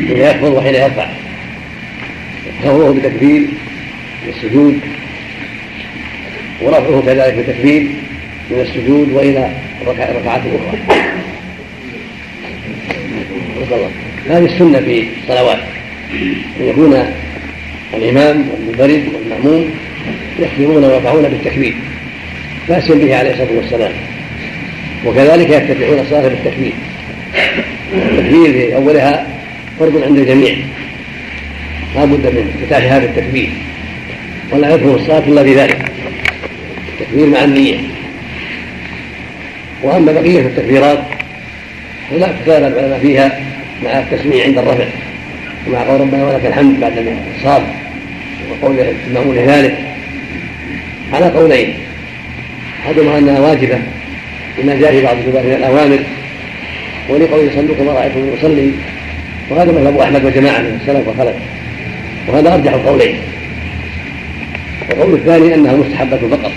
حين يخفض وحين يرفع خفضه بتكبير السجود ورفعه كذلك بتكبير من السجود والى ركعات أخرى. هذه السنة في الصلوات. ان يكون الإمام والمنفرد والمأموم يخفضون ويرفعون بالتكبير باسم به عليه الصلاة والسلام. وكذلك يفتتحون الصلاة بالتكبير. التكبير في أولها فرض عند الجميع. لا بد من افتتاحها بالتكبير ولا يدخل الصلاة إلا بذلك. التكبير مع النية. وأما بقية التكبيرات فلا اختلف العلماء فيها مع التسميع عند الرفع. ومع قول ربنا ولك الحمد بعد الانصاب وقول المأمون ذلك على قولين. أحدهما أنها واجبة لما جاء في بعض من الأوامر. ولقول صلوا كما رايتم يصلي. وهذا مذهب أحمد وجماعة من السلف والخلف وهذا أرجح القولين القول الثاني أنها مستحبة فقط.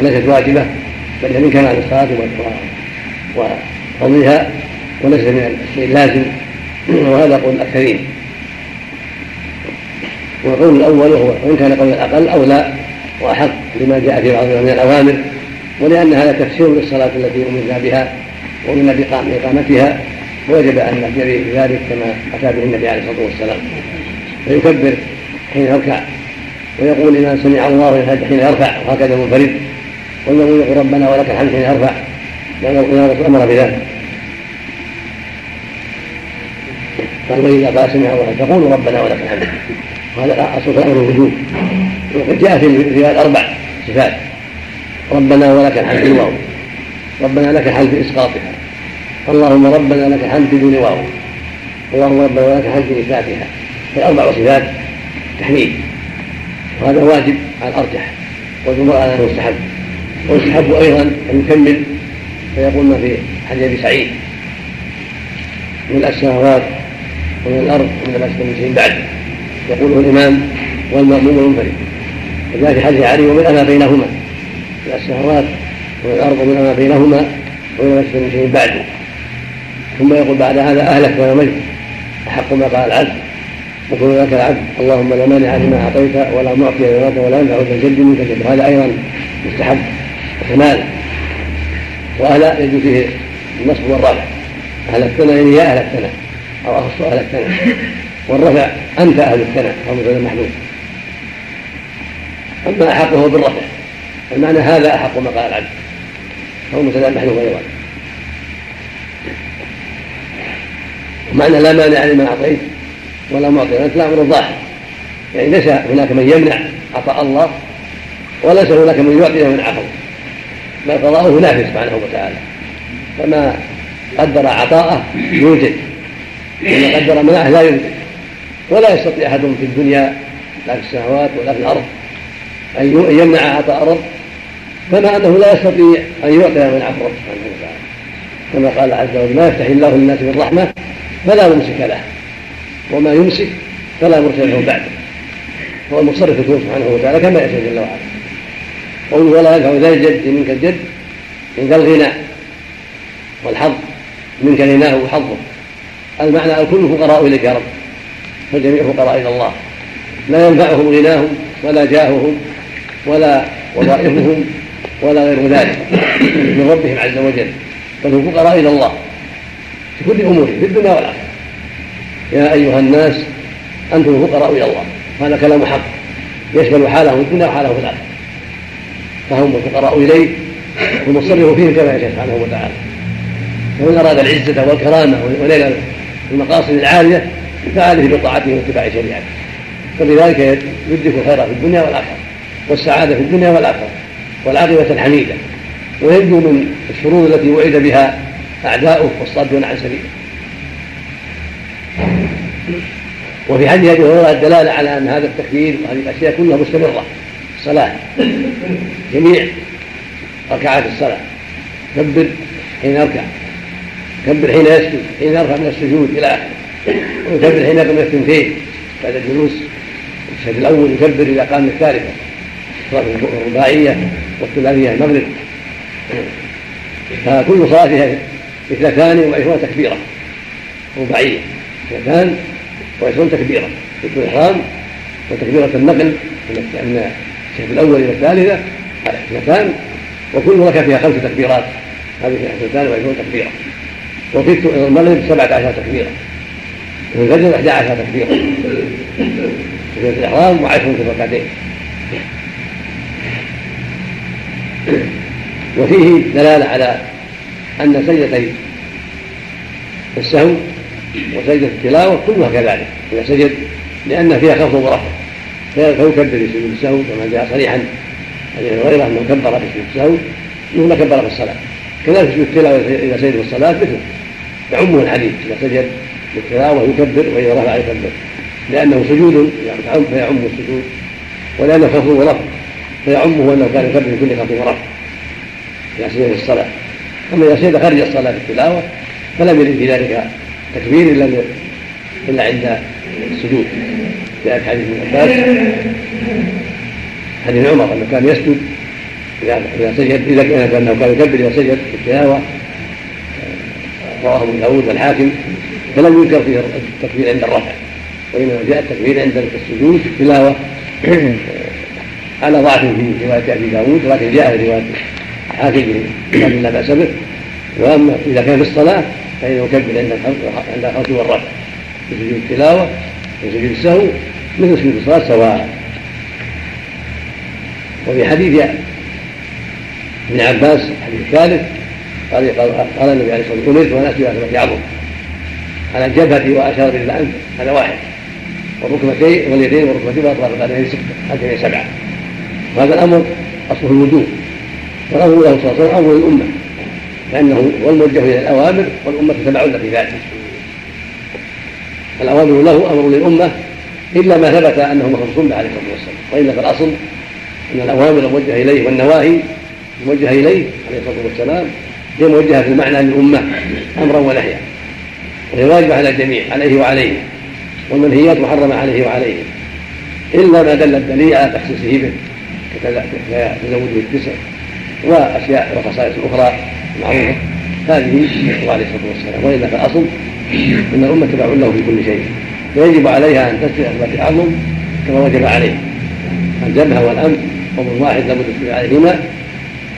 وليست واجبة بل من كمال الصلاة وقضيها وليس من الشيء اللازم. وهذا قول الأكثرين. والقول الأول وهو وإن كان قول الأقل اولى وأحق لما جاء في بعض من الأوامر ولأن هذا تفسير للصلاة التي أمرنا بها ومن بإقامتها. وجب أن نأتي بذلك كما أتى به النبي عليه الصلاة والسلام. فيكبر حين يركع ويقول لمن سمع الله حين يرفع وهكذا المنفرد والمؤمن يقول ربنا ولك الحمد حين يرفع. لأن الرسول أمر بذلك. قال واذا قال سمع الله تقول ربنا ولك الحمد. وهذا أصل في أمر الوجوب وقد جاء في الروايات أربع صفات. ربنا ولك الحمد الواو. ربنا لك الحمد في إسقاطها. اللهم ربنا لك الحمد بدون واو اللهم ربنا ولك الحمد في اثباتها فالاربع صفات تحميد. وهذا واجب على الأرجح والجمهور على انه مستحب ويستحب أيضا أن يكمل فيقول ما في حديث أبي سعيد. من السماوات ومن الأرض ومن ما من شيء بعد. يقوله الإمام والمأموم والمنفرد. وجاء في حديث علي ومن ما بينهما. من السماوات ومن الأرض ومن ما بينهما ومن ما من شيء بعد. ثم يقول بعد هذا أهلك ولا ملك أحق ما قال العبد. وكل لك العبد اللهم لا مانع لما أعطيت ولا معطي لما ولا ينفع ذا الجد منك الجد. وهذا أيضا مستحب وكمال. واهل يجوز فيه النصب والرفع. أهل الثنى يعني يا أهل الثنى أو أخص أهل الثنى والرفع أنت أهل الثنى أو مثل المحذوف أما أحقه بالرفع المعنى هذا أحق ما قال العبد. أو مثل المحذوف أيضا. معنى لا مانع لما اعطيت ولا معطي انت لا أمر ظاهر يعني ليس هناك من يمنع عطاء الله وليس هناك من يعطي من عفو بل قضاؤه نافذ سبحانه وتعالى. فما قدر عطاءه يوجد وما قدر منعه لا يوجد. ولا يستطيع أحد في الدنيا لا في السماوات ولا في الأرض أن يمنع عطاء الرب. كما أنه لا يستطيع أن يعطي من عفو سبحانه وتعالى. كما قال عز وجل ما يفتح الله للناس من رحمه فلا ممسك له. وما يمسك فلا مرسل له بعده. هو المصرف الكون سبحانه وتعالى كما يشاء جل وعلا. قوله ولا ينفع ذا الجد منك الجد ذا الغنى والحظ منك غناه وحظه. المعنى الكل فقراء إليك يا رب. فالجميع فقراء إلى الله. لا ينفعهم غناهم ولا جاههم ولا وظائفهم ولا غير ذلك من ربهم عز وجل. بل هم فقراء إلى الله في كل امورهم في الدنيا والآخرة. يا أيها الناس أنتم فقراء إلى الله هذا كلام حق يشمل حاله الدنيا وحاله في الآخرة. فهم الفقراء إليه والمصرف فيهم كما يشاء سبحانه وتعالى. ومن أراد العزة والكرامة ونيل المقاصد العالية فعليه بطاعته واتباع شريعته. فبذلك يدرك الخير في الدنيا والآخرة والسعادة في الدنيا والآخرة والعاقبة الحميدة. وينجو من الشرور التي وعد بها أعداؤه والصادون عن سبيله. وفي حديث ابي هريره الدلالة على أن هذا التكبير وهذه الأشياء كلها مستمرة. الصلاه جميع ركعات الصلاة. كبر حين يركع. كبر حين يسجد. حين يرفع من السجود إلى آخره. ويكبر حين يقوم الثنتين بعد الجلوس. الشهد الأول يكبر إذا قام الثالثة. صلاة الرباعية والثلاثية المغرب. فكل صلاة فيها إثنتان وعشرون تكبيرة. رباعية. اثنتان وعشرون تكبيرة في الإحرام وتكبيرة النقل من الشهر الأول إلى الثالثة اثنتان وكل ركعة فيها خمس تكبيرات هذه اثنتان وعشرون تكبيرة وفي المغرب سبعة عشر تكبيرة وفي الفجر إحدى عشر تكبيرة في الإحرام وعشر في الركعتين. وفيه دلالة على أن سجدتي السهو وسجدة التلاوة كلها كذلك. إذا سجد لأن فيها خفض ورفع فيكبر في سجود السهو كما جاء صريحا عن غيره أنه كبر في سجود السهو. مثل كبر في الصلاة. كذلك سجود التلاوة إذا سجد في الصلاة مثله يعمه الحديث. إذا سجد بالتلاوة يكبر وإذا رفع يكبر. لأنه سجود فيعم السجود. ولأنه خفض ورفع فيعمه أنه كان يكبر في كل خفض ورفع إذا سجد في الصلاة. أما إذا سجد خارج الصلاة في التلاوة فلم يرد في ذلك تكبير إلا إلا عند السجود. جاء حديث ابن عباس حديث عمر أنه كان يسجد إذا سجد إذا كان كان يكبر إذا سجد في التلاوة رواه أبو داود والحاكم فلم ينكر فيه التكبير عند الرفع وإنما جاء التكبير عند السجود في التلاوة. على ضعف في رواية أبي داود ولكن جاء في رواية الحاكم لا بأس به. وأما إذا كان في الصلاة فإنه يكبر عند عند والرفع في سجود التلاوة وسجود السهو مثل سجود الصلاة؟ سواء. وفي حديث ابن عباس الحديث الثالث قال قال النبي عليه الصلاة والسلام أمرت وأنا اسجد على عظم. على الجبهه واشار بالانف هذا واحد. والركبتين واليدين والركبتين واطراف القدمين ستة الجميع سبعة. وهذا الأمر أصله الوجوب والامر له صلى الله عليه وسلم أمر للأمة. لأنه هو الموجه إلى الأوامر والأمة تتبع له في ذلك. الأوامر له أمر للأمة إلا ما ثبت أنه مخصوص به عليه الصلاه والسلام والا فالاصل أن الأوامر الموجهه إليه والنواهي الموجهه إليه عليه الصلاة والسلام هي موجهة في المعنى للامه أمرا ونهيا. وهي واجبه على الجميع عليه وعليه والمنهيات محرمة عليه وعليه. إلا ما دل الدليل على تخصيصه به كتزوجه التسع وأشياء وخصائص أخرى. معروفه هذه نسال عليه الصلاة والسلام. والا فالاصل إن الأمة تبع له في كل شيء. فيجب عليها أن تسجد اثبات الاعظم كما وجب عليه. الجبهه والانف أمر واحد لابد تسجد عليهما.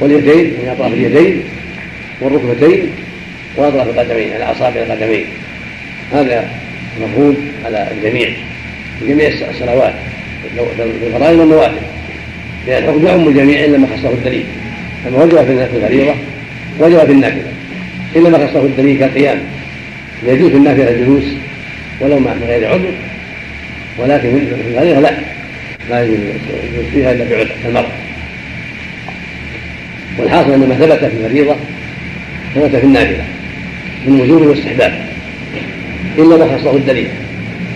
واليدين من أطراف اليدين. والركبتين وأطراف القدمين على اصابع القدمين. هذا مفهوم على الجميع. جميع الصلوات الفرائض والنوافل لأن الحكم يعم الجميع الا ما خصه الدليل. أما وجب في الفريضة وجب في النافله الا ما خصه الدليل كالقيام. يجوز في النافله الجلوس ولو مع غير عذر. ولكن في الفريضه لا. لا يجوز فيها إلا بعذر كالمرض والحاصل أن ما ثبت في الفريضه ثبت في النافلة من وجوب واستحباب. إلا ما خصه الدليل.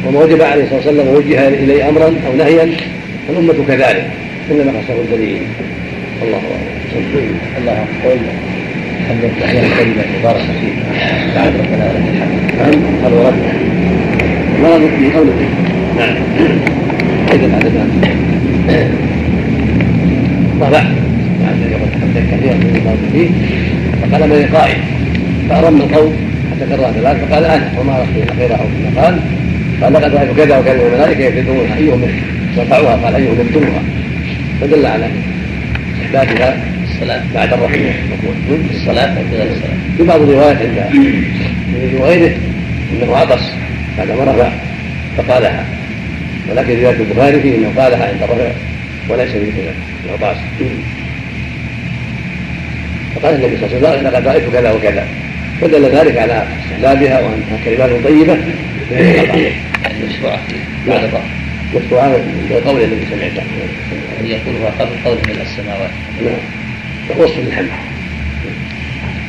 وما وجب عليه الصلاه والسلام ووجه إليه امرا أو نهيا فالأمة كذلك الا ما خصه الدليل. الله أعلم. الله أقول الحمد لله الكلمة مباركه فيه بعد ربنا لك الحمد نعم هل ورد ورد في قوله نعم اذا ذلك طبع كثيرا من الله فيه فقال من قائل فأرم القول حتى كرر ثلاث فقال أنا وما رأيت غيره كما قال قال لقد رأيت كذا وكذا من الملائكة يفردونها أيهم يرفعوها قال أيهم يبدونها فدل على استحبابها الصلاة بعد الرحمة في الصلاة أو في غير الصلاة في بعض الروايات عند وغيره أنه عطس بعدما رفع فقالها. ولكن رواية البخاري فيه أنه قالها عند الرفع وليس في كذا العطاس فقال النبي صلى الله عليه وسلم لقد رأيت كذا وكذا. فدل ذلك على استحبابها وأنها كلمات طيبة. مشروعة بعد الرفع مشروعة بالقول الذي سمعته أن يقولها قبل قول من السماوات. نعم. وصف للحمد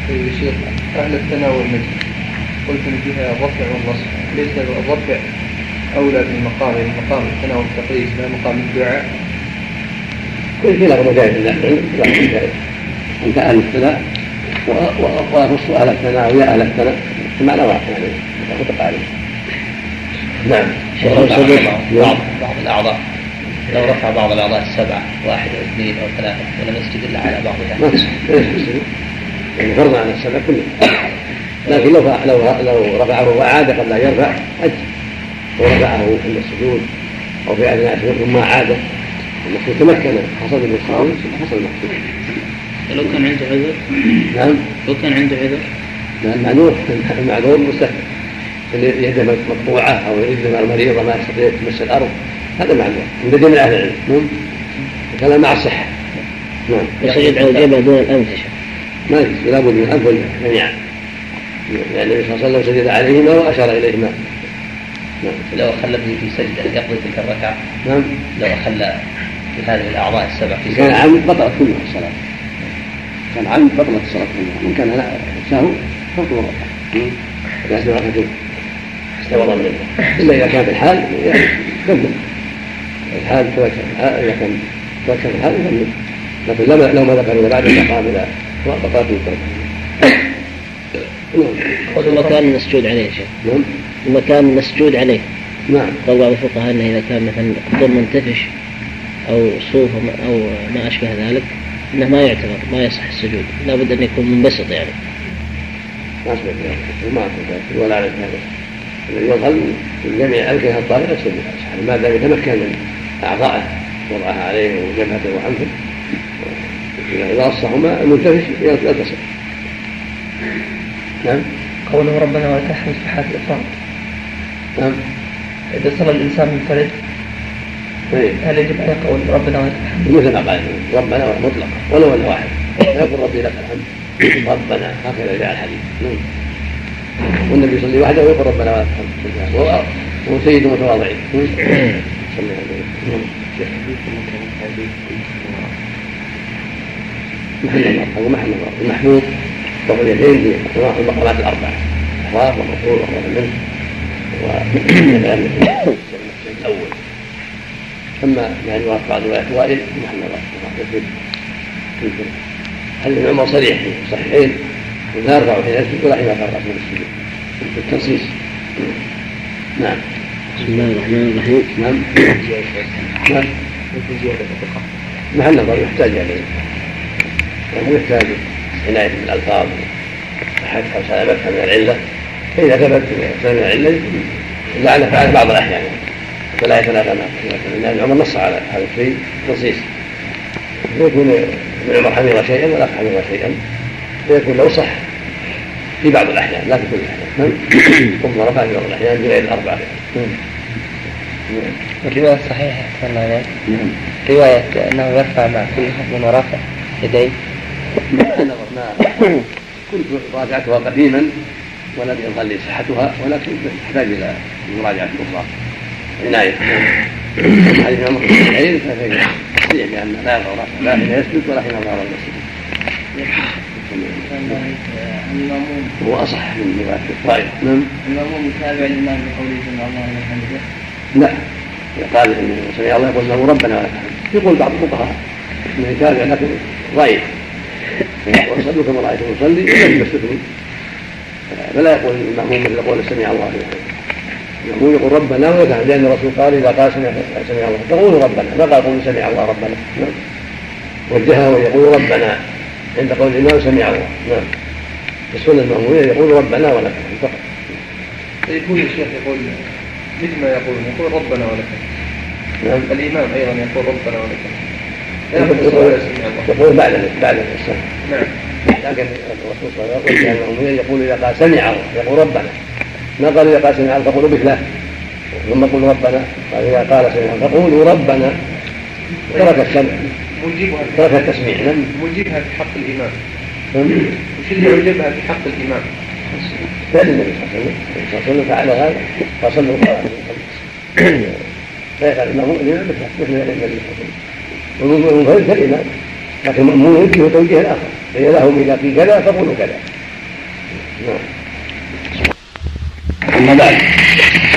طيب يا شيخ أهل التناول مثل قلت إن فيها الرفع والنصب ليس الرفع أولى بالمقام يعني مقام التناول التقليد لا مقام الدعاء. كل لا كلاهما جائز أنت أهل الثناء وأخص أهل الثناء ويا أهل الثناء بمعنى واحد يعني متقارب. نعم. بعض بعض الأعضاء. لو رفع بعض الأعضاء السبعه واحد أو اثنين أو ثلاثة ولم يسجد إلا على بعضها. ما يسجد يعني فرضا على السبع كله لكن لو لو لو رفعه وعاد قبل أن يرفع حج ورفعه عند السجود أو في اثناء السجود ثم عاد. المقصود تمكن حصل من السجود حصل المقصود لو كان عنده عذر؟ نعم. لو كان عنده عذر؟ المعذور المعذور مستثنى اللي يده مقطوعه أو يده المريضة ما يستطيع تمس الأرض. هذا معذور عند جميع أهل العلم. نعم. كلام مع الصحة. نعم. يسجد على الجبهه دون الأنف ما يجوز. لابد من الأنف جميعا. لأن النبي صلى الله عليه وسلم سجد عليهما وأشار إليهما. نعم. لو اخل به في سجدة يقضي تلك الركعة؟ نعم. لو اخل بهذه الأعضاء السبع في سجدة. كان عمد بطلت كلها الصلاة. كان عمد بطلت الصلاة كلها. من كان لا سهو فوق الركعة. يحسب ركعتين. استوضا منه إلا إذا كان في الحال الحال تذكر إذا كان الحال يكمل لكن لو ما ذكر إلا بعد قام إلى بطلت الركعه المكان المسجود عليه شيخ. نعم. المكان المسجود عليه. نعم. قال بعض الفقهاء إنه إذا كان مثلا قدر منتفش أو صوف أو ما أشبه ذلك إنه ما يعتبر ما يصح السجود. لابد أن يكون منبسط يعني. ما ذلك. ما ولا هذا الذي يظهر من جميع الكهه الطاهره يسجد ما دام يتمكن اعضائه وضعها عليه وجبهته وانفه إذا اصحهما المنتفش يلتصق نعم. قوله ربنا ولك الحمد في حالة الإفراد نعم. إذا صلى الإنسان منفرد إيه. هل يجب أن يقول ربنا ولك الحمد؟ مثل ما قال ربنا مطلقا ولو أن واحد. يقول ربي لك الحمد. ربنا هكذا جاء الحديث. نعم. والنبي يصلي وحده ويقول ربنا ولك الحمد وهو سيد المتواضعين. صلى الله عليه وسلم محل النظر هو محل النظر المحمود رفع اليدين في المقامات الأربعة. احراف ومفعول وخبر منه والكلام الأول اما يعني بعض روايات وائل محل نظر هل ابن عمر صريح في الصحيحين لا يرفع حين يسجد ولا حين راسه من السجود بالتنصيص نعم بسم الله الرحمن الرحيم. نعم. نعم محل نظر يحتاج اليه يعني يحتاج عناية بالألفاظ. أو سلامتها من العلة. فإذا ثبت سلم من العلة لعل فعل بعض الأحيان. فلا يتنافى لأن عمر نص على هذا الشيء. تنصيص. فيكون ابن عمر حفظ شيئا ولا حفظ شيئا. فيكون لو صح في بعض الأحيان لا في كل الأحيان. ثم رفع في بعض الأحيان بغير الأربعة. الرواية الصحيحة عليه وسلم رواية أنه يرفع مع كل خفض ورافع يديه. نظر ما كنت راجعتها قديما ولم يظهر لي صحتها ولكن تحتاج إلى مراجعة أخرى. عنايه حديث عمر بن الصحيح صحيح بأن لا يظهر راسه لا حين يسجد ولا حين يظهر هو اصح من روايه الطائف. نعم. المأموم يتابع الإمام بقوله سمع الله لمن حمده لا قال سمع الله يقول له ربنا ولك الحمد يقول بعض الفقهاء انه يتابع لكن ضعيف وصلوا كما رايتم يصلي ولم يستثني. فلا يقول المأموم مثل قول سمع الله لمن المأموم يقول ربنا ولك لأن الرسول قال إذا قال سمع سمع الله تقول ربنا. ما قال قول سمع الله ربنا. نعم. وجهه ويقول ربنا. عند قول الإمام سمع الله نعم. السنة المأمومية يقول ربنا ولك فقط. يكون الشيخ يقول مثل ما يقول يقول ربنا ولك نعم. الإمام أيضا يقول ربنا ولك يقول, يقول بعد بعد السنة. نعم. لكن الرسول صلى الله عليه وسلم يقول إذا قال سمع الله يقول ربنا. ما قال إذا قال سمع الله فقولوا مثله ثم قل ربنا. قال إذا قال سمع الله فقولوا ربنا. ترك السمع. موجبها ترك التسميع نعم موجبها في حق الإمام نعم وش اللي يوجبها في حق الإمام؟ فعل النبي صلى الله عليه وسلم النبي صلى الله عليه وسلم فعل هذا فصلوا فيفعل الامام الامام مثل مثل النبي صلى الله عليه وسلم والمنفرد كالامام لكن المأمون يوجه توجيه الآخر فإذا لهم اذا في كذا فقولوا كذا نعم اما بعد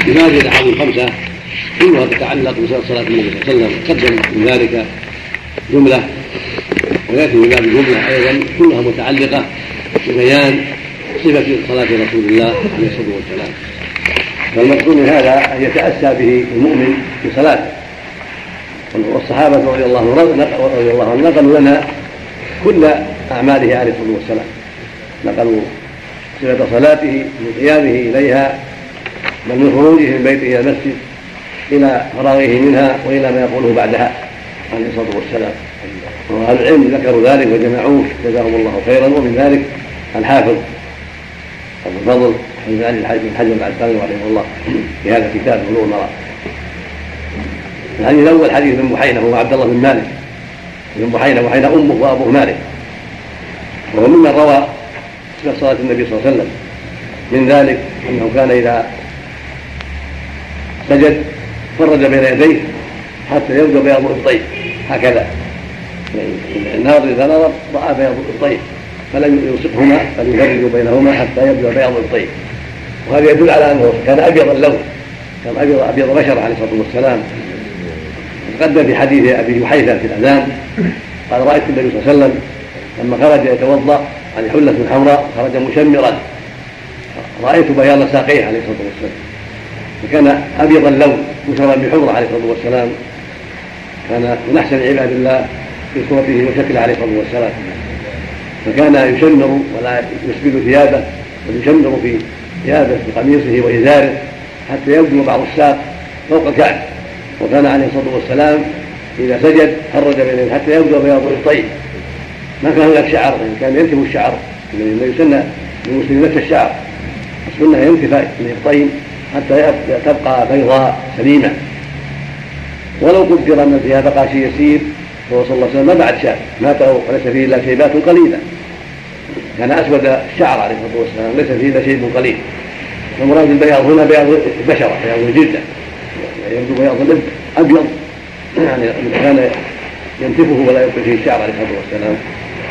لهذه الاحاديث الخمسه كلها تتعلق بصلاه النبي صلى الله عليه وسلم قدم من ذلك جملة. وياتي من باب الجملة أيضا كلها متعلقة ببيان صفة صلاة رسول الله عليه الصلاة والسلام. فالمقصود من هذا أن يتأسى به المؤمن في صلاته. والصحابة رضي الله رضي الله عنهم نقلوا لنا كل أعماله عليه الصلاة والسلام. نقلوا صفة صلاته من قيامه إليها بل من خروجه من بيته إلى المسجد إلى فراغه منها وإلى ما يقوله بعدها. عليه الصلاة والسلام. وأهل العلم ذكروا ذلك وجمعوه جزاهم الله خيرا. ومن ذلك الحافظ أبو الفضل علي بن حجر العسقلاني رحمه الله في هذا الكتاب بلوغ المرأة الحديث الأول حديث ابن بحينة هو عبد الله بن مالك. ابن بحينة بحينة أمه وأبوه مالك. وهو ممن روى صفة صلاة النبي صلى الله عليه وسلم. من ذلك أنه كان إذا سجد فرج بين يديه حتى يبدو بياض الطيب. هكذا. الناظر إذا نظر رأى بياض الطيب. فلم يلصقهما بل يفرج بينهما حتى يبدو بياض الطيب. وهذا يدل على أنه كان أبيض اللون كان ابيض أبيض بشر عليه الصلاة والسلام. تقدم في حديث أبي جحيفه في الأذان. قال رأيت النبي صلى الله عليه وسلم لما خرج يتوضأ عن حلة حمراء خرج مشمرا. رأيت بياض ساقيه عليه الصلاة والسلام. فكان أبيض اللون مشرا بحمرة عليه الصلاة والسلام. كان من أحسن عباد الله في صورته وشكله عليه الصلاة والسلام. فكان يشمر ولا يسبل ثيابه بل يشمر في ثيابه في قميصه وإزاره حتى يبدو بعض الساق فوق الكعب. وكان عليه الصلاة والسلام إذا سجد فرج بين حتى يبدو بياض الطيب ما كان هناك شعر كان ينتف الشعر الذي يسن للمسلم نتف الشعر. السنة ينتف الطيب حتى تبقى بيضاء سليمة. ولو قدر أن فيها بقى شيء يسير فهو صلى الله عليه وسلم ما بعد شاب مات وليس فيه إلا شيبات قليلة كان أسود الشعر عليه الصلاة والسلام ليس فيه إلا شيء قليل. المراد البياض هنا بياض البشرة بياض الجلدة يبدو بياض الإبط أبيض. يعني كان ينتفه ولا يبقي فيه الشعر عليه الصلاة والسلام.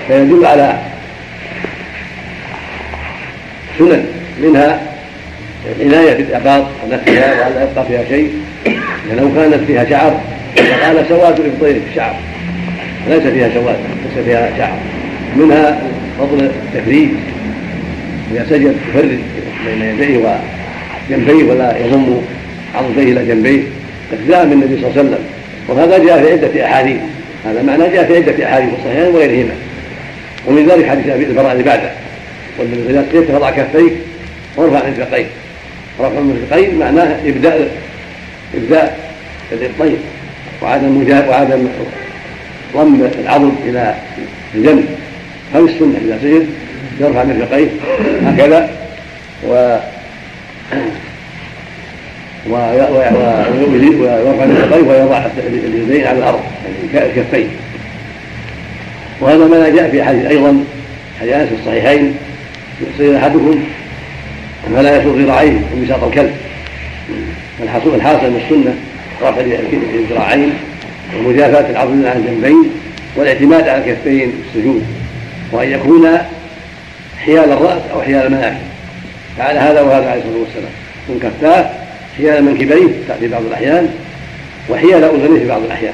فيدل على سنن منها العناية بالإباط ونفسها وألا يبقى فيها شيء. لو كانت فيها شعر فقال سواد الإبطين في الشعر. ليس فيها سواد ليس فيها شعر. منها فضل التفريج إذا سجد يفرج بين يديه وجنبيه ولا يضم عضديه إلى جنبيه. اقتداء بالنبي صلى الله عليه وسلم. وهذا جاء في عدة أحاديث. هذا معنى جاء في عدة أحاديث الصحيحين وغيرهما. ومن ذلك حديث أبي البراء اللي بعده والنبي إذا سجدت فضع كفيك وارفع الفقين رفع المرفقين معناه إبداء الطيب وعدم وعدم ضم العضد إلى الجنب. هذه السنة. إذا سجد يرفع مرفقيه هكذا. و ويرفع مرفقيه ويضع اليدين على الأرض يعني الكفين وهذا ما جاء في حديث أيضا حديث أنس في الصحيحين. يحصي أحدكم فلا يسوق ذراعيه ومساق الكلب. الحاصل الحاصل من السنة. رفع الذراعين ومجافاة العظم عن الجنبين والاعتماد على الكفين في السجود وأن يكون حيال الرأس أو حيال المناكب. فعل هذا وهذا عليه الصلاة والسلام. من كفاه حيال منكبيه في بعض الأحيان وحيال أذنيه في بعض الأحيان.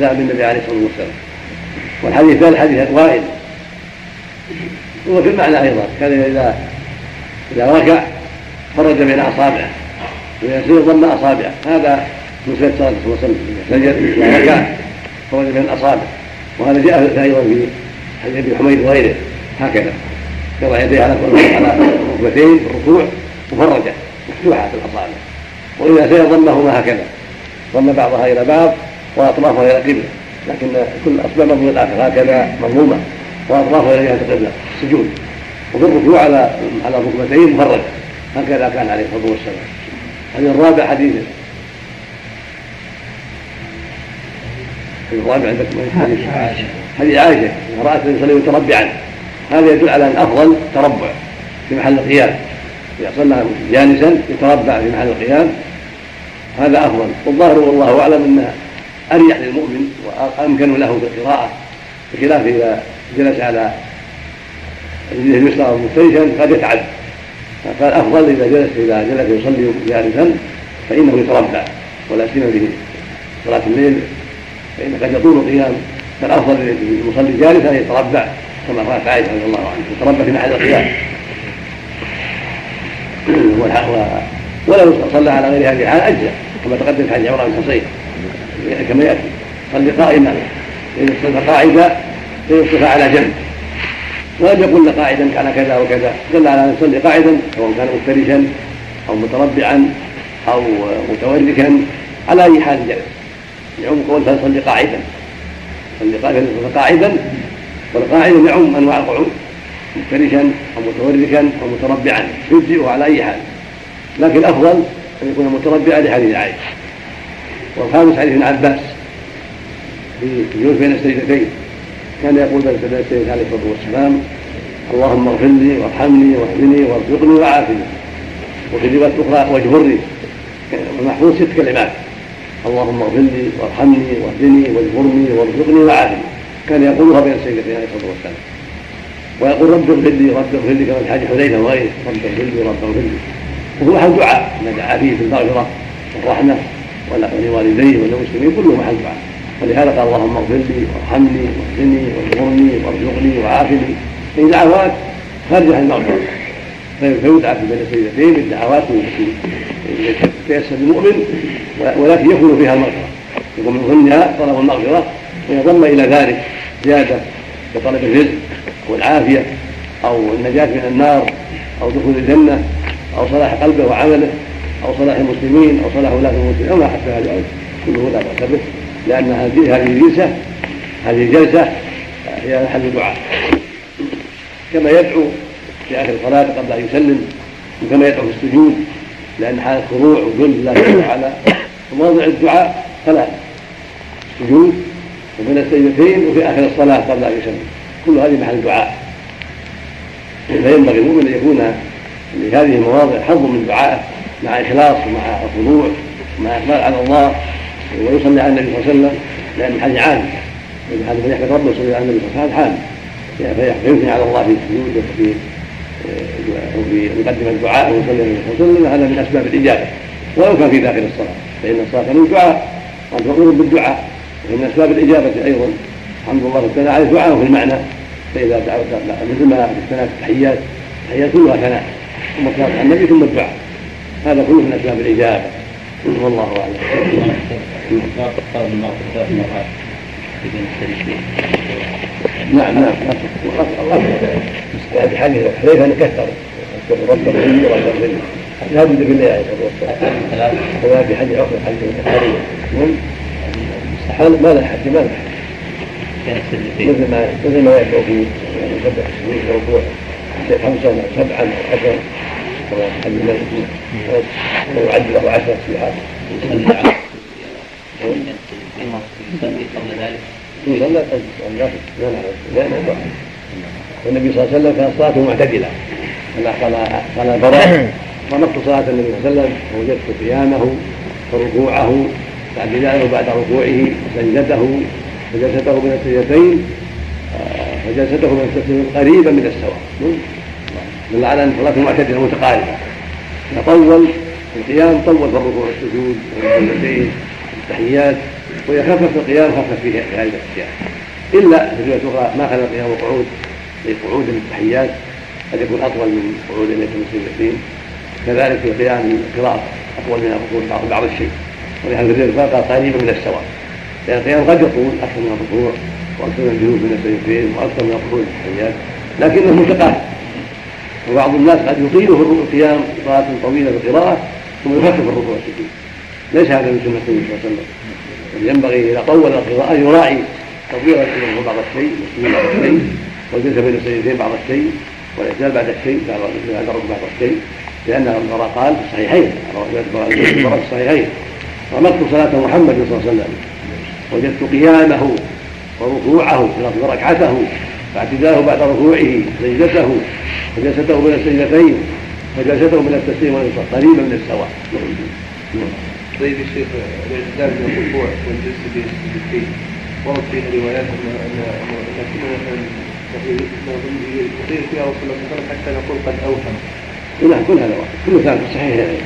ذهب النبي عليه الصلاة والسلام. والحديث الثالث حديث وائل هو في المعنى أيضا. كان اذا إذا ركع فرج بين أصابعه. وإذا سجد ضم أصابعه. هذا من الله عليه وسلم إذا سجد إذا ركع فرج بين أصابعه وهذا جاء أيضا في حديث ابن حميد وغيره هكذا يضع يديه على على ركبتين في الركوع مفرجة مفتوحة الأصابع وإذا سجد ضمهما هكذا ضم بعضها إلى بعض وأطرافها إلى قبلة لكن كل أصبع مضمون الآخر هكذا مضمومة وأطرافها إلى جهة القبلة السجود وفي الركوع على على الركبتين مفرجة هكذا كان عليه الصلاة والسلام هذه الرابع حديث الرابع عندكم حديث عائشة حديث عائشة رأت يصلي متربعا هذا يدل على أن أفضل تربع في محل القيام. إذا صلى جالسا يتربع في محل القيام هذا أفضل. والظاهر والله أعلم أنه أريح للمؤمن وأمكن له في القراءة بخلاف إذا جلس على يده اليسرى مفترشا قد يتعب. فالأفضل إذا جلس إذا جلس يصلي جالسا فإنه يتربع ولا سيما في صلاة الليل. فإن قد يطول القيام فالافضل للمصلي جالسا ان يتربع كما قالت عائشة رضي الله عنها يتربع في محل القيام. ولو صلى على غير هذه الحال أجزأ كما تقدم في حديث عمران بن حصين. كما يأتي صلي قائما فان صلى قاعدا فيصرف على جنب. ولم يقل قاعدا على كذا وكذا دل على أن يصلي قاعدا سواء كان مفترشا أو متربعا أو متوركا على أي حال جلس. يعم قول فليصلي قاعدا؟ صلي قاعدا والقاعد يعم أنواع القعود مفترشا أو متوركا أو متربعا يجزئه على أي حال. لكن الأفضل أن يكون متربعا لحديث عائشه والخامس حديث ابن عباس في الجلوس بين السجدتين كان يقول بين السجدتين عليه الصلاة والسلام اللهم اغفر لي وارحمني واهدني وارزقني وعافني. وفي روايه أخرى واجبرني المحفوظ ست كلمات. اللهم اغفر لي وارحمني واهدني واجبرني وارزقني وعافني كان يقولها بين السجدتين عليه الصلاة والسلام. ويقول رب اغفر لي رب اغفر لي كما في حديث حذيفة وغيره. رب اغفر لي رب اغفر لي. وهو محل دعاء ما دعا فيه بالمغفره والرحمة ولوالديه وللمسلمين كله محل دعاء ولهذا قال اللهم اغفر لي وارحمني واهدني واجبرني وارزقني وعافني. هذه دعوات خارجه عن المغفرة. فيدعى في بين السيدتين بالدعوات التي تيسر المؤمن ولكن يكون فيها المغفره يكون من ضمنها طلب المغفرة ويضم إلى ذلك زيادة كطلب الرزق والعافيه أو النجاة من النار أو دخول الجنة أو صلاح قلبه وعمله أو صلاح المسلمين أو صلاح ولاة المسلمين أو ما حتى هذا كله لا باس به لأن هذه الجلسه هذه الجلسة هي محل دعاء كما يدعو في آخر الصلاة قبل أن يسلم وكما يدعو في السجود لأن حال خضوع وذل لله جل وعلا وموضع الدعاء ثلاث سجود وبين السجدتين وفي آخر الصلاة قبل أن يسلم كل هذه محل دعاء. فينبغي المؤمن أن يكون لهذه المواضع حظ من دعائه مع إخلاص ومع خضوع ومع إقبال على الله ويصلي على النبي صلى الله عليه وسلم لأن الحديث عام. الحديث من يحمد ربه يصلي على النبي صلى الله عليه وسلم حال. فيثني على الله في السجود وفي وفي مقدمه الدعاء ويصلي عليه وسلم هذا من أسباب الإجابة. ولو كان في داخل الصلاة فإن الصلاة وانت مأمور بالدعاء. ومن أسباب الإجابة أيضا الحمد لله تعالى على الدعاء في المعنى. فإذا دعوت مثل ما في الثناء التحيات التحيات كلها ثناء. ثم الصلاه على النبي ثم الدعاء. هذا كله من أسباب الإجابة. والله أعلم. نعم نعم. في حديث حذيفه انه كثر اذكر رب الغني ورب الغني هذا في الله عليه الصلاه والسلام وما في حديث عقبه حديث المستحيل ما له حد ما له حد. مثل ما مثل ما يدعو في سبع سنين ركوع خمسا أو سبعا أو عشرا. كما حديث مالك ويعد له عشر تسبيحات قبل ذلك. صلى لا لا. والنبي صلى الله عليه وسلم كان صلاته معتدلة. قال قال البراء ونقص صلاة النبي صلى الله عليه وسلم فوجدت قيامه وركوعه اعتداله بعد ركوعه سجدته وجلسته من السجدتين وجلسته من السجدتين قريبا من السواء. دل على أن صلاته معتدلة متقاربة. يطول القيام طول في الركوع والسجود والسجدتين التحيات ويخفف القيام خفف فيه في هذه الأشياء. إلا في رواية أخرى ما خلى القيام وقعود. قعود التحيات قد يكون أطول من قعود صلى الله كذلك في القيام القراءة أطول من الركوع بعض الشيء. ولهذا الروايه قال قريبا من السواء. لأن القيام قد يطول أكثر من الركوع وأكثر من الجنوب من السجدتين وأكثر من القعود التحيات. لكنه متقارب. وبعض الناس قد يطيله القيام صلاه طويلة في القراءة ثم يخفف الركوع والسجود ليس هذا من سنة النبي صلى الله عليه وسلم. ينبغي إذا طول القراءة يراعي القيام بعض الشيء بعض الشيء. والجلسه بين السجدتين بعض الشيء والاعتدال بعد الشيء بعد الركوع بعض الشيء لأن البراء قال في الصحيحين في الصحيحين. رمضت صلاة محمد صلى الله عليه وسلم. وجدت قيامه وركوعه لفظ ركعته واعتداله بعد ركوعه سجدته وجلسته بين السجدتين وجلسته من التسليم والإنصاف قريبا من السواء. طيب يا شيخ من الركوع والجلسه بين السجدتين. ورد فيها روايات ان ان يطيل فيها رسول الله صلى حتى نقول قد أوهم. نعم كل هذا واحد كل ثابت صحيح. يعني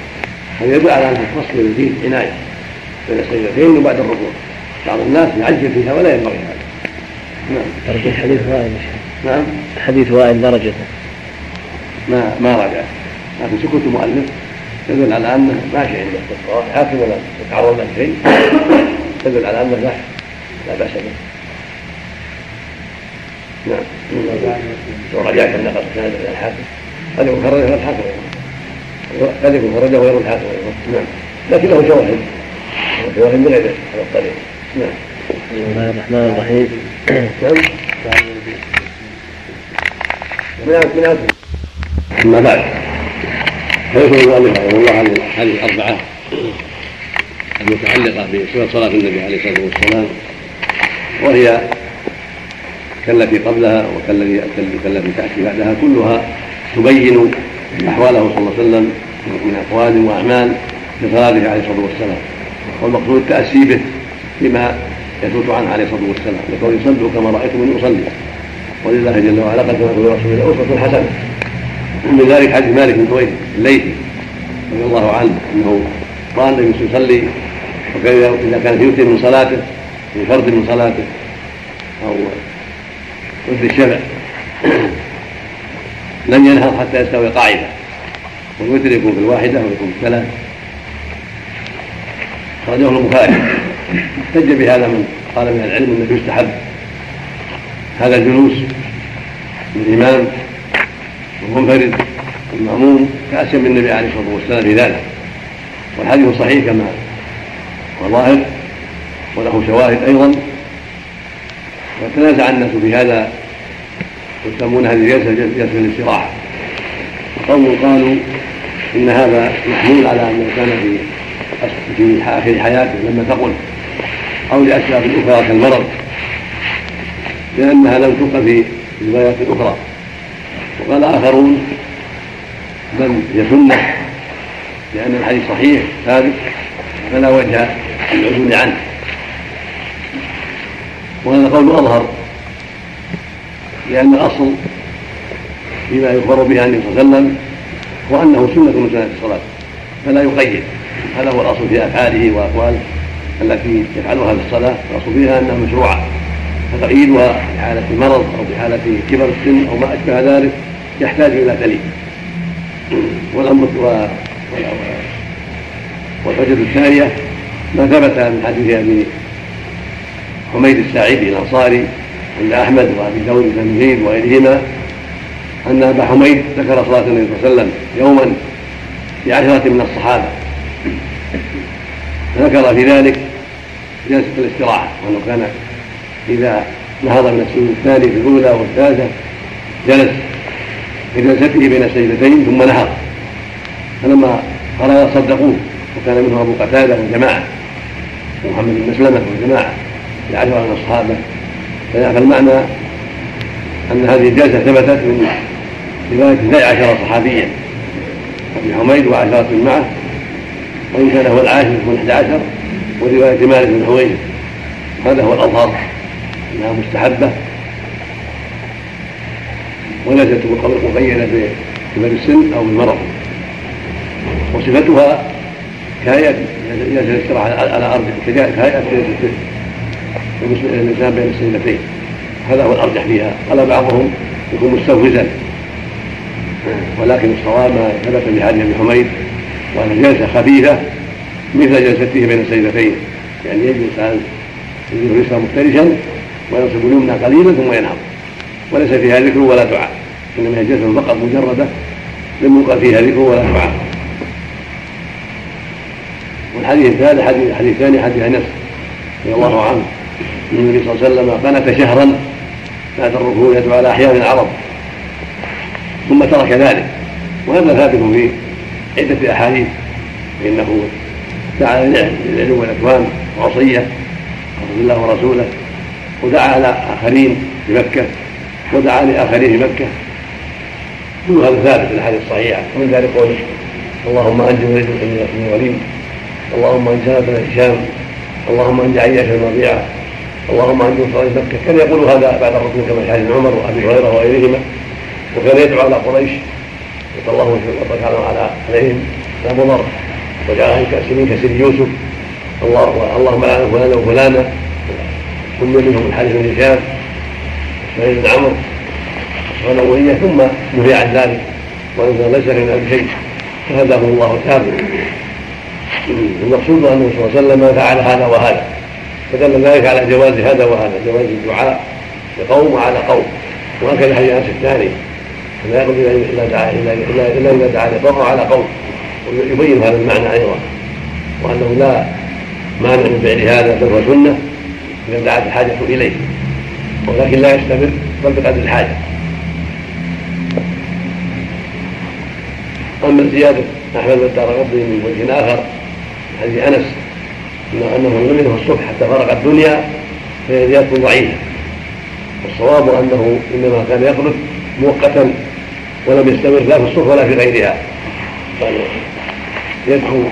هذا يدل على ان الفصل الجديد عناية بين السجدتين وبعد الركوع بعض الناس يعجل فيها ولا ينبغي هذا. نعم. درجة حديث وائل نعم. حديث وائل درجته. ما ما راجع. لكن سكوت المؤلف يدل على أنه ماشي عنده حاكم ولا يتعرض له شيء. يدل على أنه لا لا بأس به. نعم. لو رجعت النقل سند إلى الحاكم قد يكون خرجه غير الحاكم قد يكون خرجه غير الحاكم نعم. لكن له شواهد شواهد بغير هذا الطريق. نعم. بسم الله الرحمن الرحيم. نعم. من من أما بعد. فيقول المؤلف رحمه الله عن الأحاديث الأربعة المتعلقة بصفه صلاة النبي عليه الصلاة والسلام وهي كالتي قبلها وكالتي كالتي تأتي بعدها كلها تبين أحواله صلى الله عليه وسلم من أقوال وأعمال في صلاته عليه الصلاة والسلام. والمقصود التاسي به فيما يثبت عنه عليه الصلاة والسلام يقول يصلوا كما رأيتم يصلي ولله جل وعلا قد كان في رسول الله أسوة حسنة. من ذلك حديث مالك بن طويل الليثي رضي الله عنه أنه راى النبي يصلي وكان إذا كان يوتر من صلاته من فرض من صلاته أو ضد الشفع لم ينهض حتى يستوي قاعدة. والوتر يكون في الواحدة ويكون في الثلاث أخرجه البخاري. احتج بهذا من قال من العلم أنه يستحب. هذا الجلوس للامام المنفرد المأموم كأسيا بالنبي عليه الصلاة والسلام في ذلك. والحديث صحيح كما هو ظاهر وله شواهد أيضا. وتنازع الناس في هذا يسمون هذه الجلسة جلسة الاستراحة قوم قالوا إن هذا محمول على أنه كان في في آخر حياته لما ثقل أو لأسباب أخرى كالمرض لأنها لم تبق في روايات أخرى. وقال آخرون بل هي سنة لأن الحديث صحيح ثابت فلا وجه للعدول عنه. وهذا قول أظهر. لأن الأصل فيما يخبر به النبي صلى الله عليه وسلم هو أنه سنة من سنة الصلاة فلا يقيد. هذا هو الأصل في أفعاله وأقواله التي يفعلها في الصلاة. الأصل فيها أنها مشروعة فتقييدها في حالة مرض أو في حالة كبر السن أو ما أشبه ذلك يحتاج إلى دليل. والأمر والحجة الثانية ما ثبت من حديث أبي حميد الساعدي الأنصاري عند أحمد وأبي داود بن زيد وغيرهما أن أبا حميد ذكر صلاة النبي صلى الله عليه وسلم يوما بعشرة من الصحابة. ذكر في ذلك جلسة الاستراحة وأنه كان إذا نهض من السجود الثاني في الأولى والثالثة جلس في جلسته بين السجدتين ثم نهض. فلما قرأ صدقوه وكان منهم أبو قتادة وجماعة ومحمد بن مسلمة وجماعة لعشرة من الصحابة. فالمعنى أن هذه الجلسة ثبتت من رواية اثني عشر صحابيا أبي حميد وعشرة معه وإن كان هو العاشر من أحد عشر ورواية مالك بن حويرث هذا هو الأظهر أنها مستحبة. وليست مقيدة بكبر السن أو بالمرض. وصفتها كهيئه جلسه الاستراحه على ارض كهيئه جلسه الانسان بين السجدتين هذا هو الأرجح فيها. قال بعضهم يكون مستوفزا. ولكن الصواب ما ثبت في حديث أبي حميد وأن جلسه خفيفة مثل جلسته بين السجدتين يعني يجلس على اليسرى مفترشا وينصب اليمنى قليلا ثم ينهض. وليس فيها ذكر ولا دعاء. إنما هي جلسة فقط مجردة. لم يقل فيها ذكر ولا دعاء. والحديث الثالث حديث الحديث الثاني حديث أنس رضي الله عنه. النبي صلى الله عليه وسلم قنت شهرا بعد الركوع يدعو على احيان العرب ثم ترك ذلك. وهذا ثابت في عدة أحاديث فإنه دعا للعلو والاكوان وعصية رسول الله ورسوله ودعا على آخرين في مكة ودعا لآخرين في مكة. كل هذا ثابت في الأحاديث الصحيحة. ومن ذلك قوله اللهم أنجي وليد بن الوليد اللهم أنجي بن هشام اللهم أنجي عياش ربيعة اللهم أنجي من مكة كان يقول هذا بعد الركوع كما في حديث عمر وأبي هريرة وغيرهما. وكان يدعو على قريش. يقول اللهم وبارك على عليهم. لا مضر وجعلهم كاسرين كسر يوسف. الله اللهم لعن فلانا وفلانا. ثم منهم الحارث بن هشام. وسعيد بن عمرو. والأولية ثم نهي عن ذلك. وأنزل ليس من شيء. فهداه الله تعالى المقصود أنه صلى الله عليه وسلم فعل هذا وهذا. فدل ذلك على جواز هذا وهذا جواز الدعاء لقوم وعلى قوم وهكذا حديث انس الثاني لا يقول إلا دعا إلا إلا اذا دعا لقوم على قوم ويبين هذا المعنى أيضا وأنه لا مانع من فعل هذا بل هو سنة إذا دعت الحاجة إليه ولكن لا يستمر بل بقدر الحاجة. أما زيادة أحمد والدار قطني من وجه آخر حديث أنس انه لم الصبح حتى فرق الدنيا فهي زيادة ضعيفة. والصواب أنه إنما كان يخرج مؤقتا ولم يستمر لا في الصبح ولا في غيرها. قال يدخل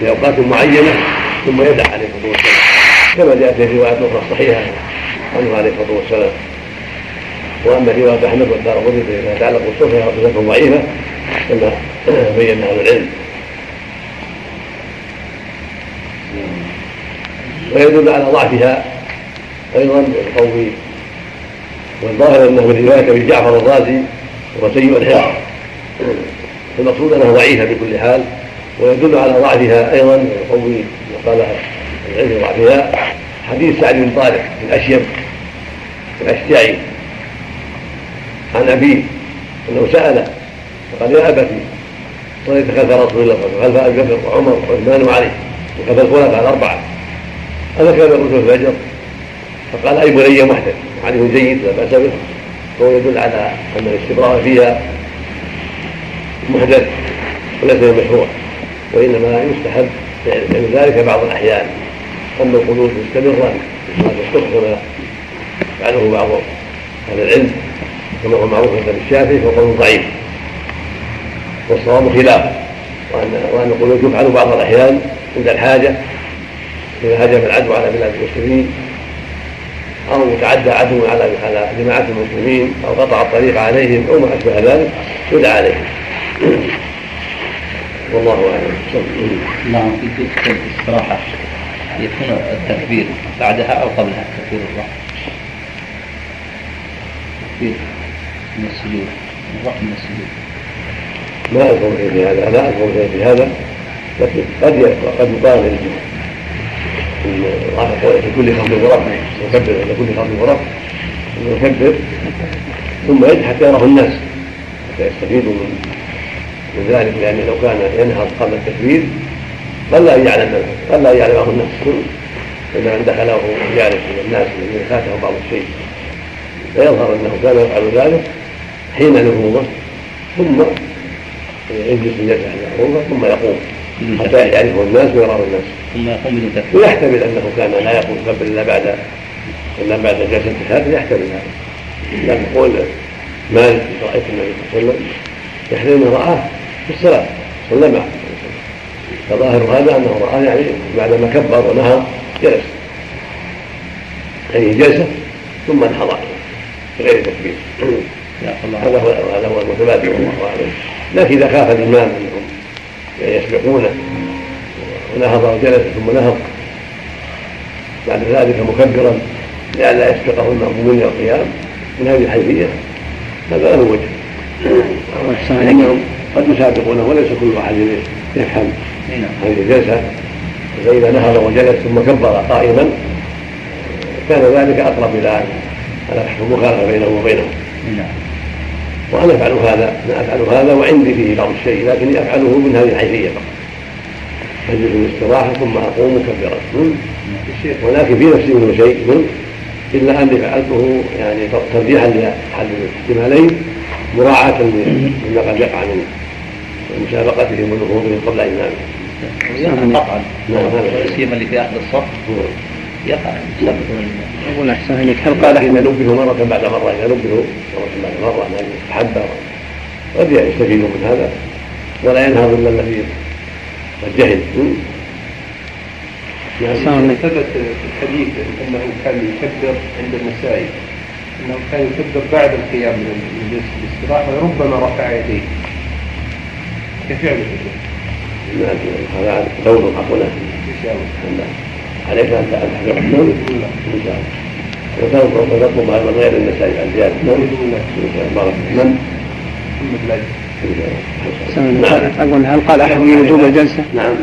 في أوقات معينة ثم يدع عليه الصلاة والسلام. كما جاء في روايات أخرى صحيحة عنه عليه الصلاة والسلام. وأما رواية أحمد والدار قطني فيما يتعلق بالصبح فهي ضعيفة كما بين أهل العلم. ويدل على ضعفها أيضا القول والظاهر أنه من رواية أبي جعفر الرازي وهو سيء الحفظ المقصود أنها ضعيفة بكل حال ويدل على ضعفها أيضا قول قال العلم ضعفها حديث سعد بن طارق الاشيب الاشجعي عن أبيه أنه سأل فقال يا أبتي صليت خلف رسول الله صلى الله عليه وسلم خلف أبي بكر وعمر وعثمان وعلي وخلف الخلفاء الأربعة. يقول في الفجر فقال أي بني محدث حديث جيد لا بأس به. وهو يدل على أن الاستبراء فيها محدث وليس مشروع وإنما يستحب فعل ذلك بعض الأحيان. أما القنوت مستمرا في صلاه الصبح كما فعله بعض أهل العلم كما هو معروف عند الشافعي فهو قول ضعيف. والصواب خلاف وان وأن القنوت يفعل بعض الأحيان عند الحاجة. إذا هجم العدو على بلاد المسلمين أو يتعدى عدو على على جماعة المسلمين أو قطع الطريق عليهم أو ما أشبه ذلك يدعى عليهم. والله أعلم. نعم في تلك الاستراحه يكون التكبير بعدها أو قبلها تكبير الرحم التكبير من السجود من السجود ما اذكر في هذا لا اذكر في هذا لكن قد قد يقال. في كل خفض ورفع يكبر عند كل خفض ورفع يكبر ثم يدعي حتى يراه الناس حتى يستفيدوا من من ذلك لأن لو كان ينهض قبل التكبير قل لا يعلم قل لا يعلمه الناس. إلا من دخله يعرف من الناس الذين فاته بعض الشيء فيظهر أنه كان يفعل ذلك حين نهوضه ثم يجلس الجلسة المعروفة ثم يقوم. حتى يعرفه الناس ويراه الناس. ثم يقوم بدون تكبير ويحتمل أنه كان لا يقول كبر إلا بعد إلا بعد جلسة التشهد يحتمل هذا. لأن يقول مالك رأيت النبي صلى الله عليه وسلم. يحتمل انه رآه في الصلاة صلى معه فظاهر هذا أنه رآه يعني بعدما كبر ونهى جلس. اي جلسة ثم انحضر بغير تكبير. هذا هو هذا هو المتبادل والله أعلم. لكن إذا خاف الامام انهم يسبقونه ونهض وجلس ثم نهض بعد ذلك مكبرا لئلا يسبقه المأمومون إلى القيام من هذه الحيثية. هذا له وجه. لانهم قد يسابقونه وليس كل واحد يفهم. هذه الجلسه فإذا نهض وجلس ثم كبر قائما كان ذلك أقرب إلى ان تحصل مخالفة بينه وبينهم وأنا أفعل هذا أنا أفعل هذا وعندي فيه بعض الشيء لكني أفعله من هذه الحيثية فقط. أجلس الاستراحة ثم أقوم مكبرا ولكن في نفسي منه شيء إلا أني فعلته يعني ترجيحا لاحد الاحتمالين مراعاة لما قد يقع من مسابقتهم ونهوضهم قبل إمامهم. قطعا نعم سيما اللي في أحد الصف. يقع. يقول أحسن عليك هل قال احد نبه مرة بعد مرة اذا نبه مرة بعد مرة ما يستحب قد يستفيدوا من هذا. ولا ينهض إلا الذي قد جهل نعم ثبت في الحديث أنه كان يكبر عند المسائل أنه كان يكبر بعد القيام من الاستراحة وربما رفع يديه. كفعله نعم هذا قول حقنا إن شاء الله. عليك أن تحذر النوم ان شاء الله وتطلب هذا غير النسائي الزيادة نعم بارك من؟ نعم أقول هل قال أحد بوجوب الجلسة؟ نعم.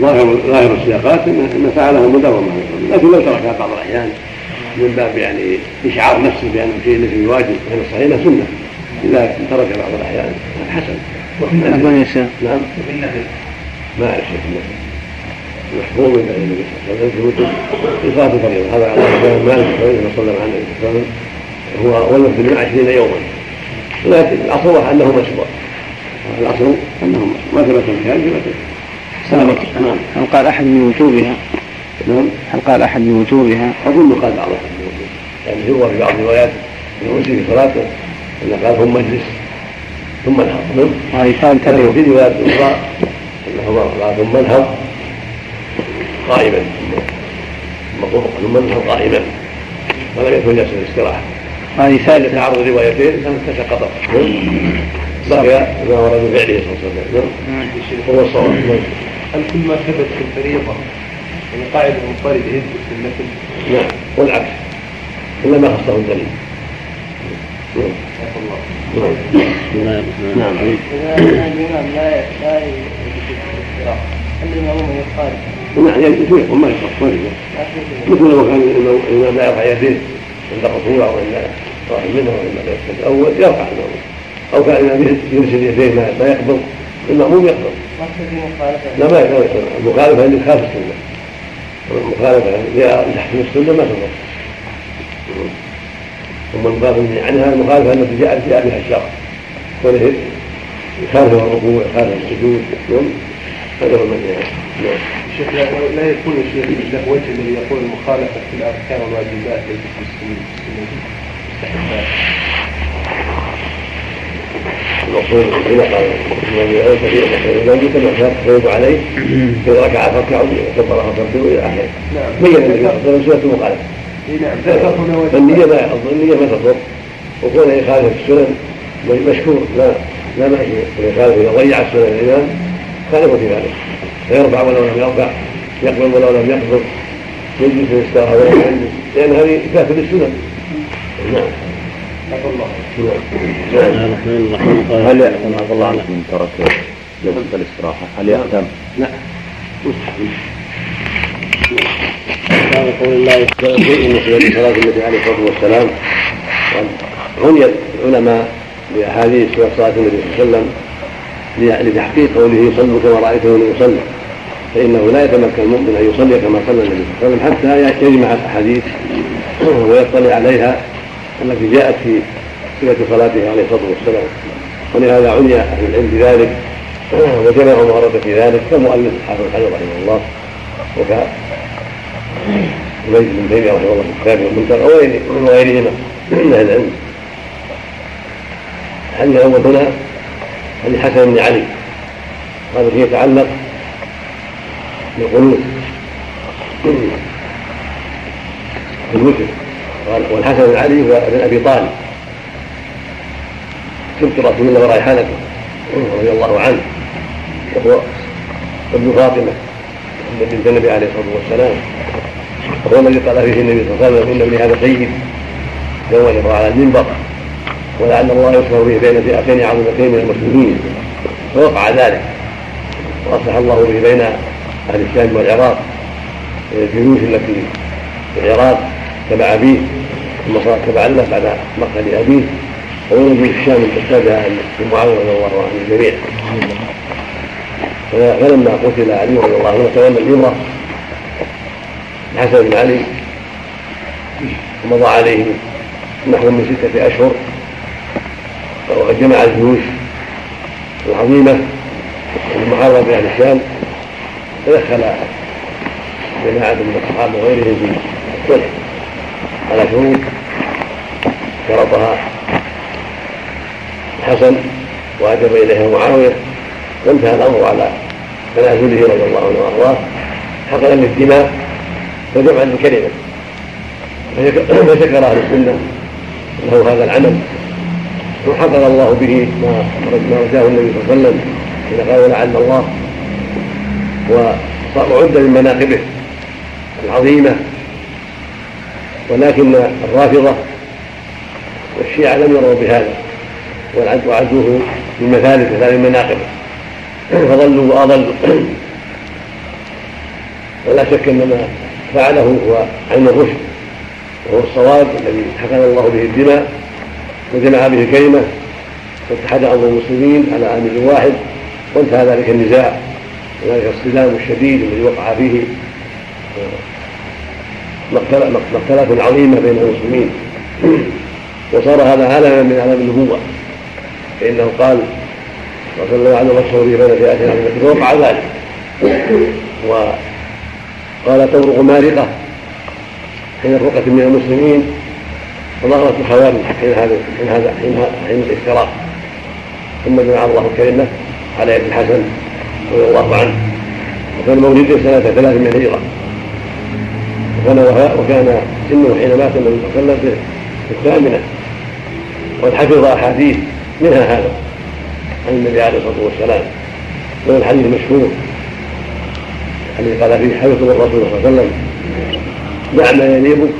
ظاهر ظاهر السياقات انه فعله مداومة. لكن لو تركها بعض الأحيان من باب يعني إشعار نفسه بانه شيء ليس بواجب فان الصحيح انه سنة. إذا ترك بعض الأحيان حسن. أبا يسار نعم. ما اعرف شيء في النفل محفوظ من النبي صلى الله عليه وسلم في صلاه الفريضه هذا على كلام مالك رحمه صلى الله عليه وسلم. هو والنفل من عشرين يوما. لكن الأصل أنه مشروع. الأصل أنه ما ثبت كان ثبت نعم. هل قال أحد بوجوبها؟ نعم. هل قال أحد بوجوبها؟ أظن قال بعض يعني يروى في بعض الروايات إنه في صلاته انه قال ثم اجلس ثم انهض نعم ثابتة لكن في روايات أخرى إنه قال ثم انهض قائما. ثم قم ثم انهض قائما. ولم يكن جالسا الاستراحه وهذه ثابتة تعرض الروايتين تسقط بقي ما ورد من فعله صلى الله عليه وسلم. هو الصواب. نعم. هل كل ما ثبت في الفريضة يعني قاعدة منفردة يثبت في النفل؟ نعم. والعكس. إلا ما خصه الدليل. نعم. نعم. نعم. إذا كان الإمام لا لا يجلس نعم يجوز وما يخص ما يجوز مثل لو كان الإمام لا يرفع يديه عند الركوع أو عند واحد منه أو عند الأول يرفع المأموم أو كان الإمام يرسل يديه ما يقبض المأموم يقبض. ما لا ما يقبض. المخالفة اللي خالف السنة. المخالفة لتحكيم السنة ما تضر ثم المخالفة عنها المخالفة التي جاءت جاء بها الشرع. يخالف الركوع يخالف السجود نعم. هذا هو المنهي نعم. لا, لا يكون الشيخ له وجه الذي يقول المخالفة في الأركان والواجبات ليست السنة. المقصود الواجب كما تفرض عليه في ركعة فاركعوا وكبر إلى آخره نعم. بين النبي صلى الله عليه وسلم نعم. ما يحضر النية ما تضر وكونه يخالف السنن مشكور. لا لا ماشي ويخالف إذا ضيع السنن الإمام خالف في ذلك. فيرفع ولو لم يرفع. يقبل ولو لم يقبل يجلس الاستراحة ولو لم يجلس لأن هذه كافر السنن نعم عفى الله نعم نعم الرحمن الرحيم هل يأثم عفى الله من ترك جلسة الاستراحة هل يأثم؟ لا باب قول الله يقول في صلاه النبي عليه الصلاه والسلام عنيت العلماء باحاديث صفه صلاه النبي صلى الله عليه وسلم لتحقيق قوله صلوا كما رايتموني اصلي فإنه لا يتمكن المؤمن أن يصلي كما صلى النبي صلى الله عليه وسلم حتى يجمع الأحاديث ويطلع عليها التي جاءت في صفة صلاته عليه الصلاة والسلام. ولهذا عني أهل العلم بذلك وجمعوا ما في ذلك كمؤلف الحافظ الحجر رحمه الله وك أبي بن تيمية رحمه الله في كتابه المنتقى ومن غيرهما من أهل العلم. الحديث الأول هنا؟ حديث حسن بن علي؟ هذا فيه يتعلق بالقنوت في الوتر والحسن بن علي هو ابن أبي طالب. سبت رسول الله وريحانته رضي الله عنه. وهو ابن فاطمة. بنت النبي عليه الصلاة والسلام. وهو الذي قال فيه النبي صلى الله عليه وسلم إن ابني هذا سيد. يقرا على المنبر. ولعل الله يصلح به بين فئتين عظيمتين من المسلمين. فوقع ذلك. وأصلح الله به بين أهل الشام والعراق الجيوش التي في العراق تبع أبيه ثم تبعا له بعد مقتل أبيه. ومن جيوش الشام تتبع لمعاويه رضي الله عنه الجميع فلما قتل علي رضي الله عنه تولى الامره الحسن بن علي ومضى عليه نحو من ستة أشهر. وجمع الجيوش العظيمة المحاربة بأهل الشام. تدخل جماعة من الصحابة وغيرهم في الصلح على شروط شرطها الحسن وأجب إليها معاوية. وانتهى الأمر على تنازله رضي الله عنه وأرضاه. حقنا للدماء وجمعا للكلمة فشكر أهل السنة له هذا العمل. وحقق الله به ما رجاه النبي صلى الله عليه وسلم. حين قال لعل الله وعد من مناقبه العظيمة ولكن الرافضة والشيعة لم يروا بهذا وعدوه من مثالث مثال مناقبه فضلوا وأضلوا. ولا شك أن ما فعله هو عين الرشد. وهو الصواب الذي حكم الله به الدماء وجمع به الكلمة. واتحد أمر المسلمين على أمر واحد وانتهى ذلك النزاع. وذلك الصدام الشديد الذي وقع فيه مقتلة عظيمة بين المسلمين. وصار هذا علما من علم النبوة. فإنه قال صلى الله عليه وسلم بين فئات عظيمة فوقع ذلك. وقال تبرق مارقة حين الرقة من المسلمين وظهرت الخوارج حين هذا حين هذا حين الافتراق. ثم جمع الله الكلمة على يد الحسن. رضي الله عنه. وكان مولده سنة ثلاث من الهجرة. وكان وكان سنه حين مات النبي صلى الله عليه وسلم في الثامنة. وقد حفظ أحاديث منها هذا عن النبي عليه الصلاة والسلام. وهو الحديث المشهور الذي قال فيه حفظ الرسول صلى الله عليه وسلم. دع ما يليقك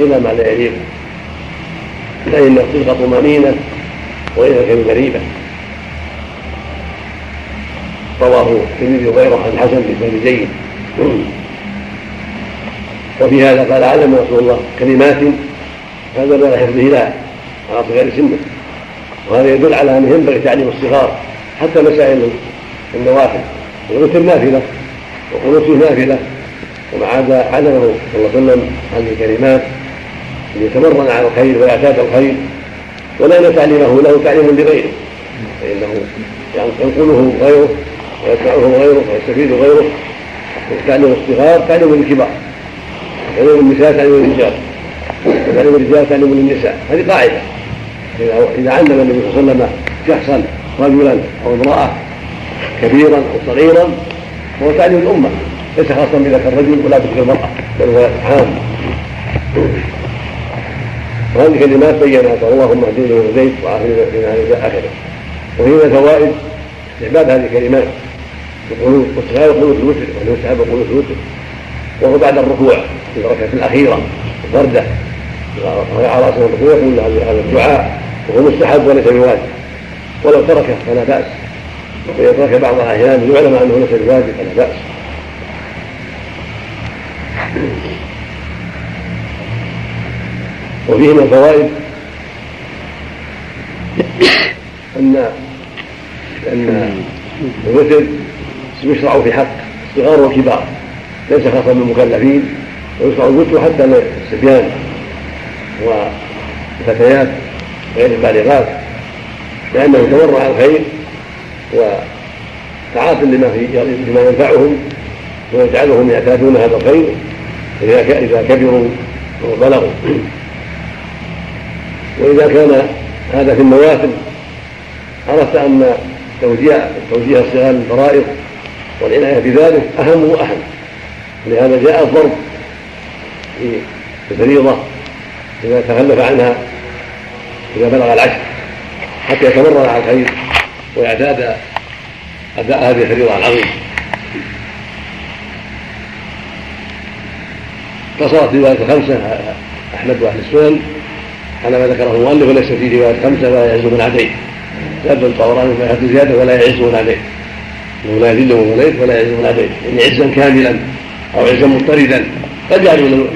إلى ما لا يليقك فإن الصدق طمأنينة وإذا غريبة. رواه الترمذي وغيره عن الحسن بإسناد جيد وفي هذا قال علم رسول الله كلمات هذا بلغ حفظه على صغير سنه. وهذا يدل على أنه ينبغي تعليم الصغار حتى مسائل النوافل. الوتر نافله وقنوته نافله ومع هذا علمه صلى الله عليه وسلم هذه الكلمات. ليتمرن على الخير ويعتاد الخير. ولان تعليمه له تعليم لغيره فإنه ينقله غيره. ويسمعه غيره ويستفيد غيره. تعليم الصغار تعليم الكبار. تعليم النساء تعليم الرجال. وتعليم الرجال تعليم للنساء هذه قاعدة. إذا علم النبي صلى الله عليه وسلم شخصا رجلا أو امرأة كبيرا أو صغيرا هو تعليم الأمة. ليس خاصا بذاك الرجل ولا بذاك المرأة بل هو عام. وهذه كلمات بينها اللهم اهدني وهديت وعافني إلى آخره. وهي من الفوائد استحباب هذه الكلمات. واستحباب قنوت الوتر يستحب قنوت الوتر وهو بعد الركوع في الركعة الأخيرة فرده رفع رأسه الركوع يقول هذا الدعاء وهو مستحب وليس بواجب. ولو تركه فلا بأس. وإذا ترك بعض الأحيان يعلم أنه ليس بواجب فلا بأس. وفيه من الفوائد أن أن الوتر يشرع في حق الصغار والكبار ليس خاصا بالمكلفين ويشرع الوتر حتى للصبيان والفتيات غير البالغات لأنه تورع الخير وتعاطي لما لما ينفعهم ويجعلهم يعتادون هذا الخير إذا كبروا وبلغوا. وإذا كان هذا في النوافل عرفت أن توجيه توجيه الصغار للفرائض والعناية بذلك أهم وأهم. لهذا جاء الضرب في الفريضة إذا تخلف عنها إذا بلغ العشر حتى يتمرن على الخير ويعتاد أداء هذه الفريضة العظيمة. قصرت رواية الخمسة أحمد وأهل السنن على ما ذكره المؤلف وليس في رواية خمسة ولا يعز من عليه زاد الطبراني في زيادة ولا يعز من عليه. انه لا يذل وليد ولا يعز من عليه يعني عزا كاملا أو عزا مضطردا. قد يعرض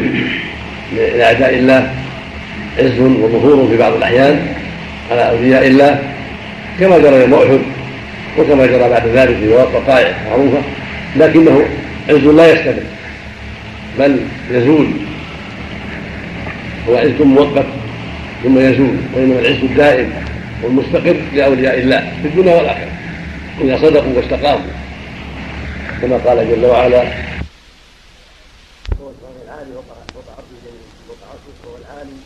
لأعداء الله عز وظهور في بعض الأحيان على أولياء الله. كما جرى يوم أحد وكما جرى بعد ذلك في وقائع معروفة لكنه عز لا يستمر بل يزول. هو عز مؤقت ثم يزول وإنما العز الدائم والمستقر لأولياء الله في الدنيا والآخرة. إذا صدقوا واستقاموا كما قال جل وعلا العالي وقع وقع وقع هو العالي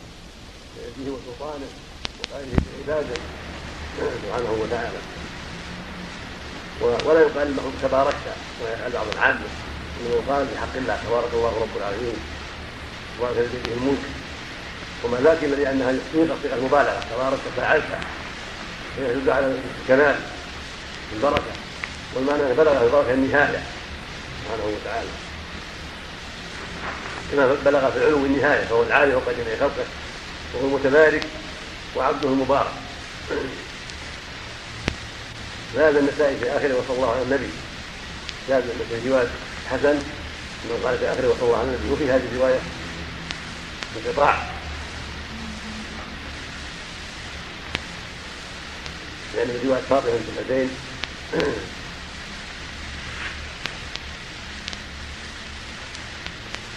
بيده وسلطانه وقائله بعباده سبحانه وتعالى ولا يقال له تباركت ويفعل بعض العامة إنه يقال بحق الله تبارك الله رب العالمين تبارك بيده الملك. وما ذاك إلا لأنها صيغة صيغة المبالغه تبارك فعلت يدل على الكمال. البركة. والمعنى بلغ البركة النهاية سبحانه وتعالى. كما بلغ في العلو النهاية فهو العالي فوق جميع خلقه وهو المتبارك وعبده المبارك. زاد النسائي في آخره وصلى الله على النبي. زاد في رواية حسن انه قال في آخره وصلى الله على النبي. وفي هذه الرواية انقطاع. لأن في رواية فاطمة بنت الحسين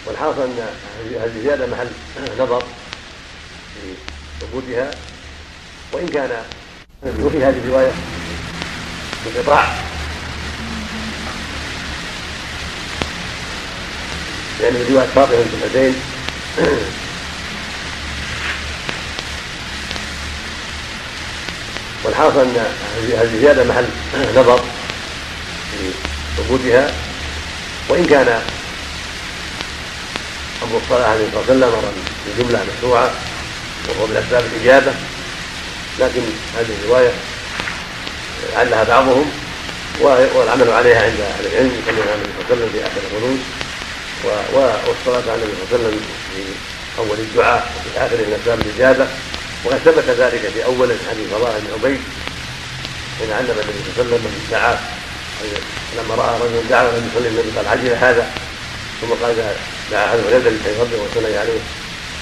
والحاصل أن هذه الزيادة محل نظر في ثبوتها وإن كان وفي هذه الرواية انقطاع لأن في رواية فاطمة بنت والحاصل أن هذه الزيادة محل نظر في ثبوتها وإن كان أمر الصلاة عليه الصلاة والسلام أمرا بجملة مشروعة وهو من أسباب الإجابة لكن هذه الرواية علها بعضهم والعمل عليها عند أهل العلم يصلون على النبي صلى الله عليه وسلم في آخر القنوت والصلاة على النبي صلى الله عليه وسلم في أول الدعاء وفي آخره من أسباب الإجابة. وقد ثبت ذلك في أول حديث فضاء بن عبيد حين علم النبي صلى الله عليه وسلم لما رأى رجلا دعا ولم يصلي النبي قال عجل هذا ثم قال دعا هذا ولد لكي ربه وصلي عليه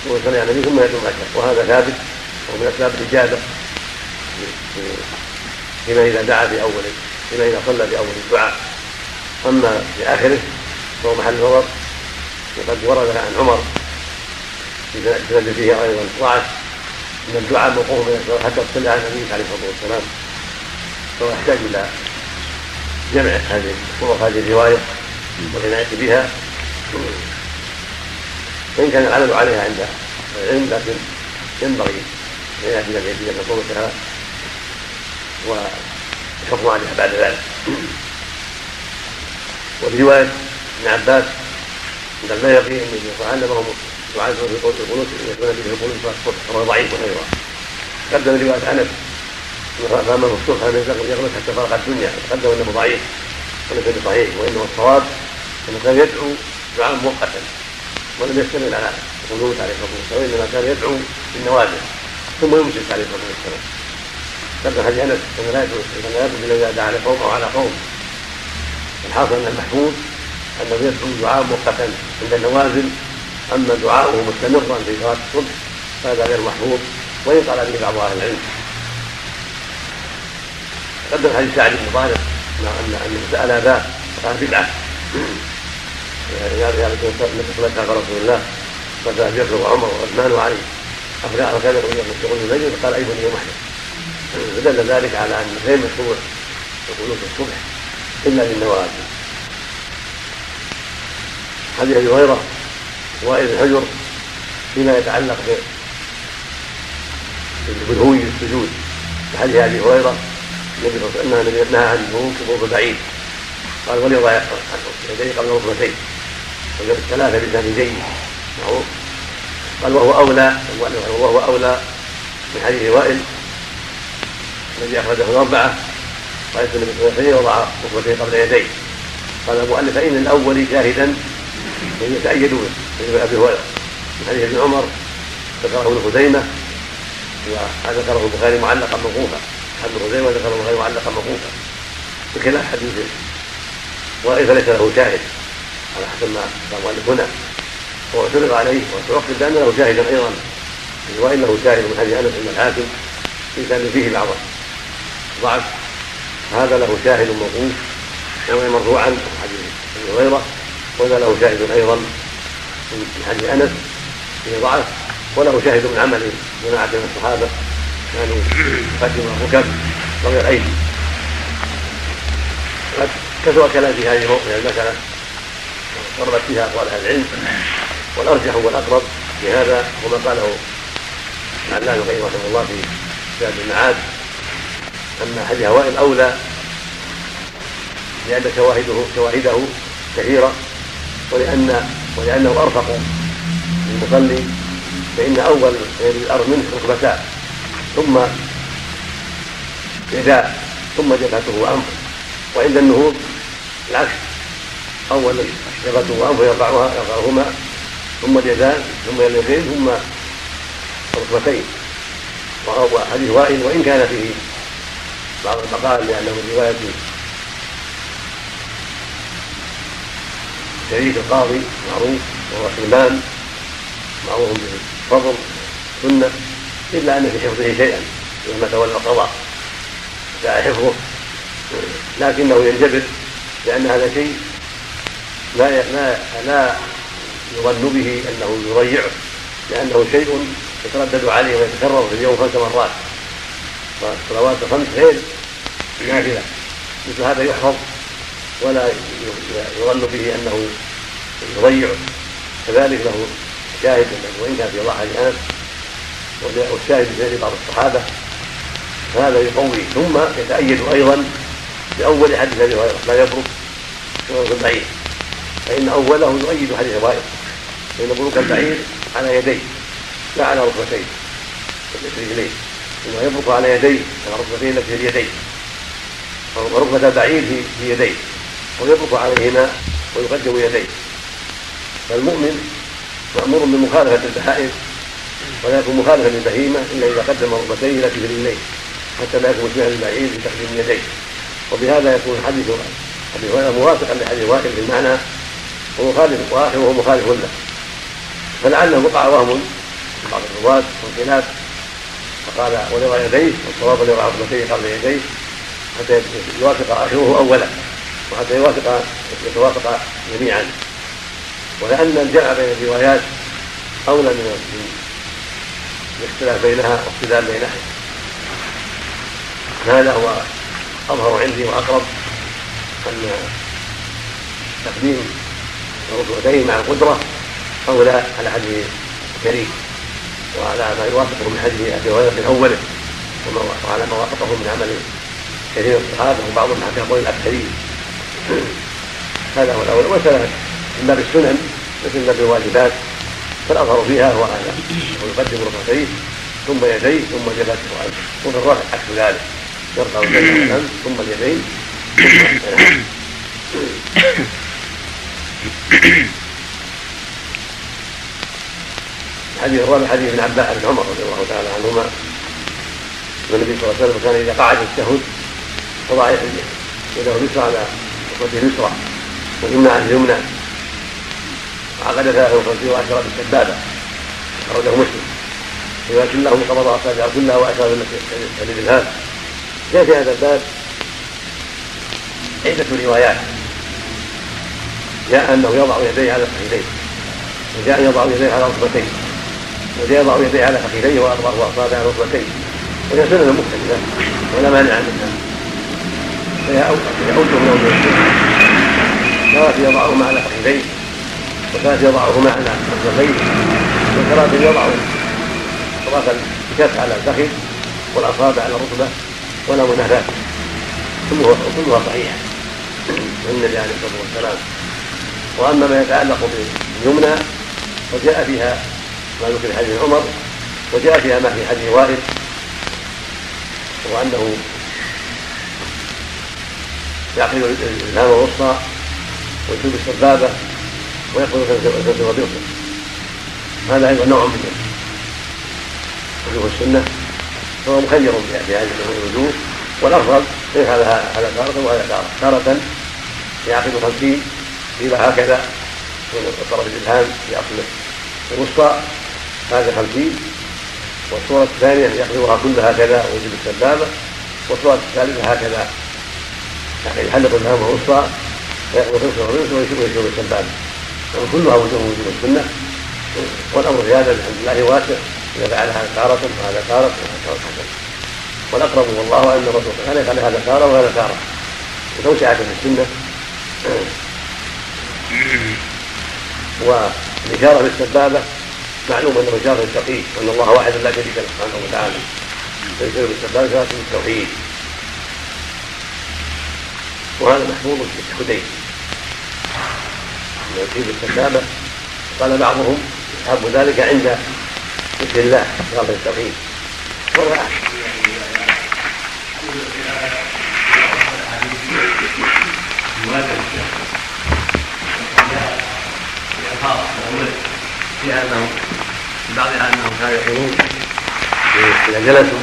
وصلي على النبي ثم يدعو ما وهذا ثابت ومن أسباب الإجابة فيما إذا دعا في أول فيما إذا صلى في أول الدعاء. أما في آخره فهو محل نظر وقد ورد عن عمر في سند فيه أيضا ضعف ان الدعاء موقوف من حتى تصلي على النبي عليه الصلاة والسلام. فهو يحتاج إلى جمع هذه هذه الرواية والعناية بها. وإن كان العمل عليها عند العلم لكن ينبغي يأتي إلى بطرقها والحكم عليها بعد ذلك. وفي رواية ابن عباس عند البيهقي ان علمهم دعاء في القنوت يكون به القنوت فهو ضعيف أيضا. قدم روايه أنس فاما الصبح فلم يغلط حتى فرق الدنيا قدم أنه ضعيف وليس بصحيح وإنما الصواب انه كان يدعو دعاء مؤقتا ولم يشتمل على القنوت عليه الصلاة والسلام انما كان يدعو بالنوازل ثم يمسك عليه الصلاة والسلام. ذكر حديث أنس انه لا يدعو لا يدعو إلا إذا دعا على قوم أو على قوم. الحاصل أن المحفوظ أنه يدعو دعاء مؤقتا عند النوازل أما دعاؤه مستمرا في صلاة الصبح فهذا غير محفوظ وان قال به بعض أهل العلم. قدم حديث سعد بن طالب ان أن سأل أباه قال بدعه يا التي خلف رسول الله صلى أبي وعمر وعثمان وعلي. افلا وكان يقول الليل فقال أيضا يوم احد فدل ذلك على أن غير مشروع القنوت الصبح إلا للنوازل حديث أبي هريرة وائل الحجر فيما يتعلق بالهوي السجود. حديث أبي هريرة النبي صلى الله عليه وسلم نهى عن الهوك وهو بعيد. قال وليضع يديه قبل ركبتين وجاب الثلاثة بلسان جيد معروف. قال وهو اولى وهو أولى من حديث وائل الذي أخرجه الأربعة. قال النبي صلى الله عليه وسلم وضع ركبتيه قبل يديه. قال المؤلف فإن الأول شاهدا يتأيد به أبي هريرة من حديث ابن عمر ذكره ابن خزيمة وذكره البخاري معلقا موقوفا. ابن خزيمة ذكره البخاري معلقا موقوفا. بخلاف حديث وائل فليس له شاهد على حسب ما قال المؤلف هنا. واعترض عليه وتعقد بأن له شاهدا أيضا. وإن له شاهد من حديث أنس بن الحاكم في كان فيه بعض ضعف هذا له شاهد موقوف وهو مرفوعا حديث أبي هريرة. وهذا له شاهد أيضا من حديث أنس فيه ضعف وله شاهد من عمل جماعة من الصحابة كانوا يقدمون الركب وغير ايدي قد كثر كلام في هذه المسألة قربت فيها أقوال أهل العلم والأرجح والأقرب في هذا هو ما قاله العلامه القيم رحمه الله في كتاب المعاد. ان حديث وائل أولى لأن شواهده شواهده كثيرة. ولان ولأنه ارفق للمصلي فإن أول الأرض منه ركبتان ثم يداه ثم جبهته وأنفه. وعند النهوض العكس. أول جبهته وأنفه يرفعها يرفعهما ثم اليدان ثم اليدين ثم الركبتين. وهو حديث وائل وإن كان فيه بعض المقال لأنه من رواية شريك القاضي معروف وهو سلمان معروف بالفضل سنة إلا أن في حفظه شيئا لما تولى القضاء. جاء حفظه لكنه ينجبر لأن هذا شيء لا لا لا يظن به أنه يضيعه لأنه شيء يتردد عليه ويتكرر في اليوم خمس مرات. والصلوات الخمس غير نافلة. مثل هذا يحفظ ولا يظن به أنه يضيعه كذلك له شاهد وإن كان في ضحى أنس والشاهد في بعض الصحابة. هذا يقوي. ثم يتأيد أيضا بأول حديث أبي هريرة لا يبرك بروك البعير فإن أوله يؤيد حديث وائل فإن بروك البعير على يديه لا على ركبتيه رجليه إنه يبرك على يديه على ركبتيه التي في اليدين. وركبة البعير في يديه. ويبرك عليهما ويقدم يديه. فالمؤمن مأمور بمخالفة البهائم ولا يكون مخالفا للبهيمة إلا إذا قدم ركبتيه التي في رجليه حتى لا يكون مشبها للبعير في تقديم يديه. وبهذا يكون حديث ابي هريره موافقا لحديث وائل بالمعنى ومخالف واخره مخالف له. فلعله وقع وهم بعض الرواة والخلاف فقال ولغى يديه والصواب ولغى عظمتيه قبل يديه حتى يوافق آخره اولا. وحتى يوافق يتوافق جميعا. ولأن الجمع بين الروايات أولى من الاختلاف بينها واختلاف بينها. هذا هو أظهر عندي وأقرب أن تقديم الركبتين مع القدرة أولى على حديث الكريم. وعلى ما يوافقه من حديث ابي هريره من أوله. وعلى ما وافقه من عمل كثير من الصحابة وبعضهم حتى يقول الاكثرين هذا هو الأول. وسلم من باب السنن مثل باب الواجبات فالأظهر فيها هو هذا. ويقدم ركبتيه ثم يديه ثم جبهته وفي الرفع عكس ذلك يرفع اليدين ثم اليدين الحديث الرابع حديث ابن عباس بن عمر رضي الله تعالى عنهما. ان النبي صلى الله عليه وسلم كان إذا قعد التشهد وضع يده اليسرى على ركبته اليسرى واليمنى على اليمنى وعقد ثلاثة وخمسين وأشرب بالسبابة أخرجه مسلم. ولكنه قبض أصابعه كلها وأشار بالإبهام جاء في هذا الباب؟ عدة روايات. جاء أنه يضع يديه على فخذيه وجاء يضع يديه على ركبتيه وجاء يضع يديه على فخذيه وأصابع ركبتيه وهي سنن مختلفة ولا مانع منها. من أوجه تارة يضعهما على فخذيه وتارة يضعهما على ركبتيه وتارة يضع طرف الكف على الفخذ والأصابع على الركبة ولا منافاة كلها كلها صحيحة من النبي عليه الصلاة والسلام وأما ما يتعلق باليمنى فجاء فيها ما ذكر في حديث عمر وجاء فيها ما في حديث وائل وأنه يعقد الإلهام الوسطى ويسوق السبابة ويقبل كنز وبيصر هذا أيضا نوع من وجوه السنة فهو مخير في هذه الوجوه. والأفضل يفعلها على تارة وعلى تارة. تارة يعقد خمسين قيل هكذا من طرف الإلهام في أصل الوسطى. هذا خمسين والصورة الثانية يقلبها كلها هكذا ويجيب السبابة. والصورة الثالثة هكذا يحلق الإلهام الوسطى ويقلب خمسة وخمسة ويشوف السبابة كلها وجوه وجوه السنة. والأمر في هذا الحمد لله واسع. إذا فعلها تارة وهذا تارة وهذا تارة والأقرب والله أن الرسول صلى الله عليه وسلم هذا تاره وهذا تاره وتوسعة في السنة. والإشارة بالسبابة. معلوم انه اشاره للتوحيد وأن الله واحد لا شريك له سبحانه وتعالى. فيشير بالسبابة اشاره للتوحيد وهذا محفوظ في انه يشير بالسبابه قال بعضهم يحب ذلك عند ذكر الله. اشاره للتوحيد وهو في انه في بعضها أنهم كانوا يقولون إذا جلسوا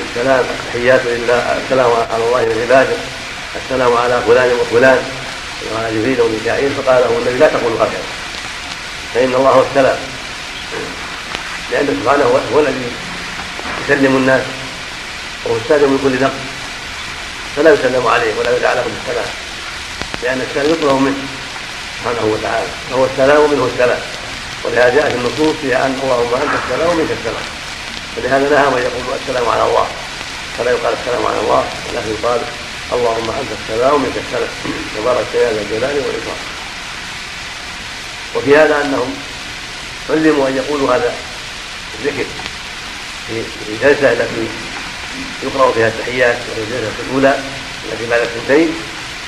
السلام التحيات لله السلام على الله من عباده. السلام على فلان وفلان وعلى جبريل وميكائيل فقال له النبي لا تقولوا هكذا فإن الله هو السلام لأنه سبحانه هو الذي يسلم الناس وهو السالم من كل نقص فلا يسلم عليه ولا يدعى له بالسلام لأن السلام يطلب منه سبحانه وتعالى فهو السلام منه السلام. ولهذا جاءت النصوص فيها أن اللهم أنت السلام ومنك السلام. فلهذا نهى من يقول السلام على الله. فلا يقال السلام على الله ولكن يقال اللهم انت السلام ومنك السلام تبارك يا ذا الجلال والاكرام وفي هذا انهم علموا ان يقولوا هذا الذكر في الجلسه التي يقرا فيها التحيات وهي الجلسه الاولى التي بعد الثنتين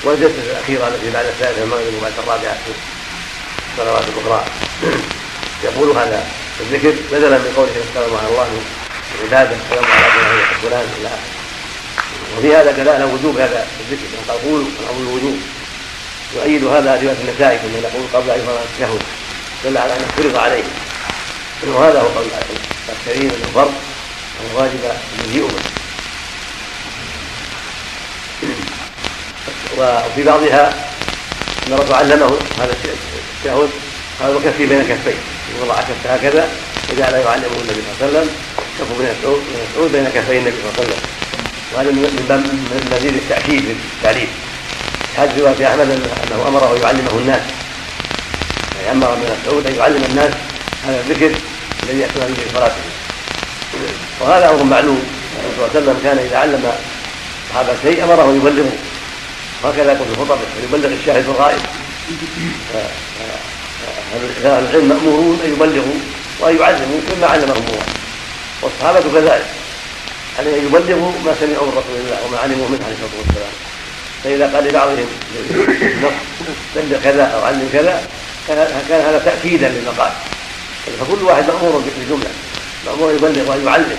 والجلسه الاخيره التي بعد الثالثه المغرب وبعد الرابعه في الصلوات الاخرى يقول هذا الذكر بدلا من قوله السلام على الله العباده السلام على فلان إلى اخره وفي هذا دلالة وجوب هذا الذكر قال قولوا الامر الوجوب. يؤيد هذا روايه النسائي كما نقول قبل أن يفرغ التشهد دل على أنه فرض عليه. وهذا هو قول الاكثرين أنه فرض الواجب يجيء به وفي بعضها أن الرسول علمه هذا التشهد قال وكفي بين كفيه وضع كفه هكذا وجعل يعلمه النبي صلى الله عليه وسلم كف بن مسعود بين كفي النبي صلى الله عليه وسلم. وهذا من باب مزيد التأكيد في هذه رواية أحمد أنه امره يعلمه الناس. يعني أمر ابن مسعود أن يعلم الناس هذا الذكر الذي ياتون به في وهذا أمر معلوم. الرسول صلى الله عليه وسلم كان إذا علم صحابة شيء أمره أن يبلغوا وهكذا يقول في خطبه يبلغ الشاهد الغائب. أهل العلم مأمورون أن يبلغوا وأن يعلموا مما علمهم الله. والصحابة كذلك. عليه ان يبلغوا ما سمعوا من رسول الله وما علموا منه عليه الصلاة والسلام. فإذا قال لبعضهم بلغ كذا أو علم كذا كان هذا تأكيدا للمقال. فكل واحد مأمور بالجمله مأمور ان يبلغ وان يعلم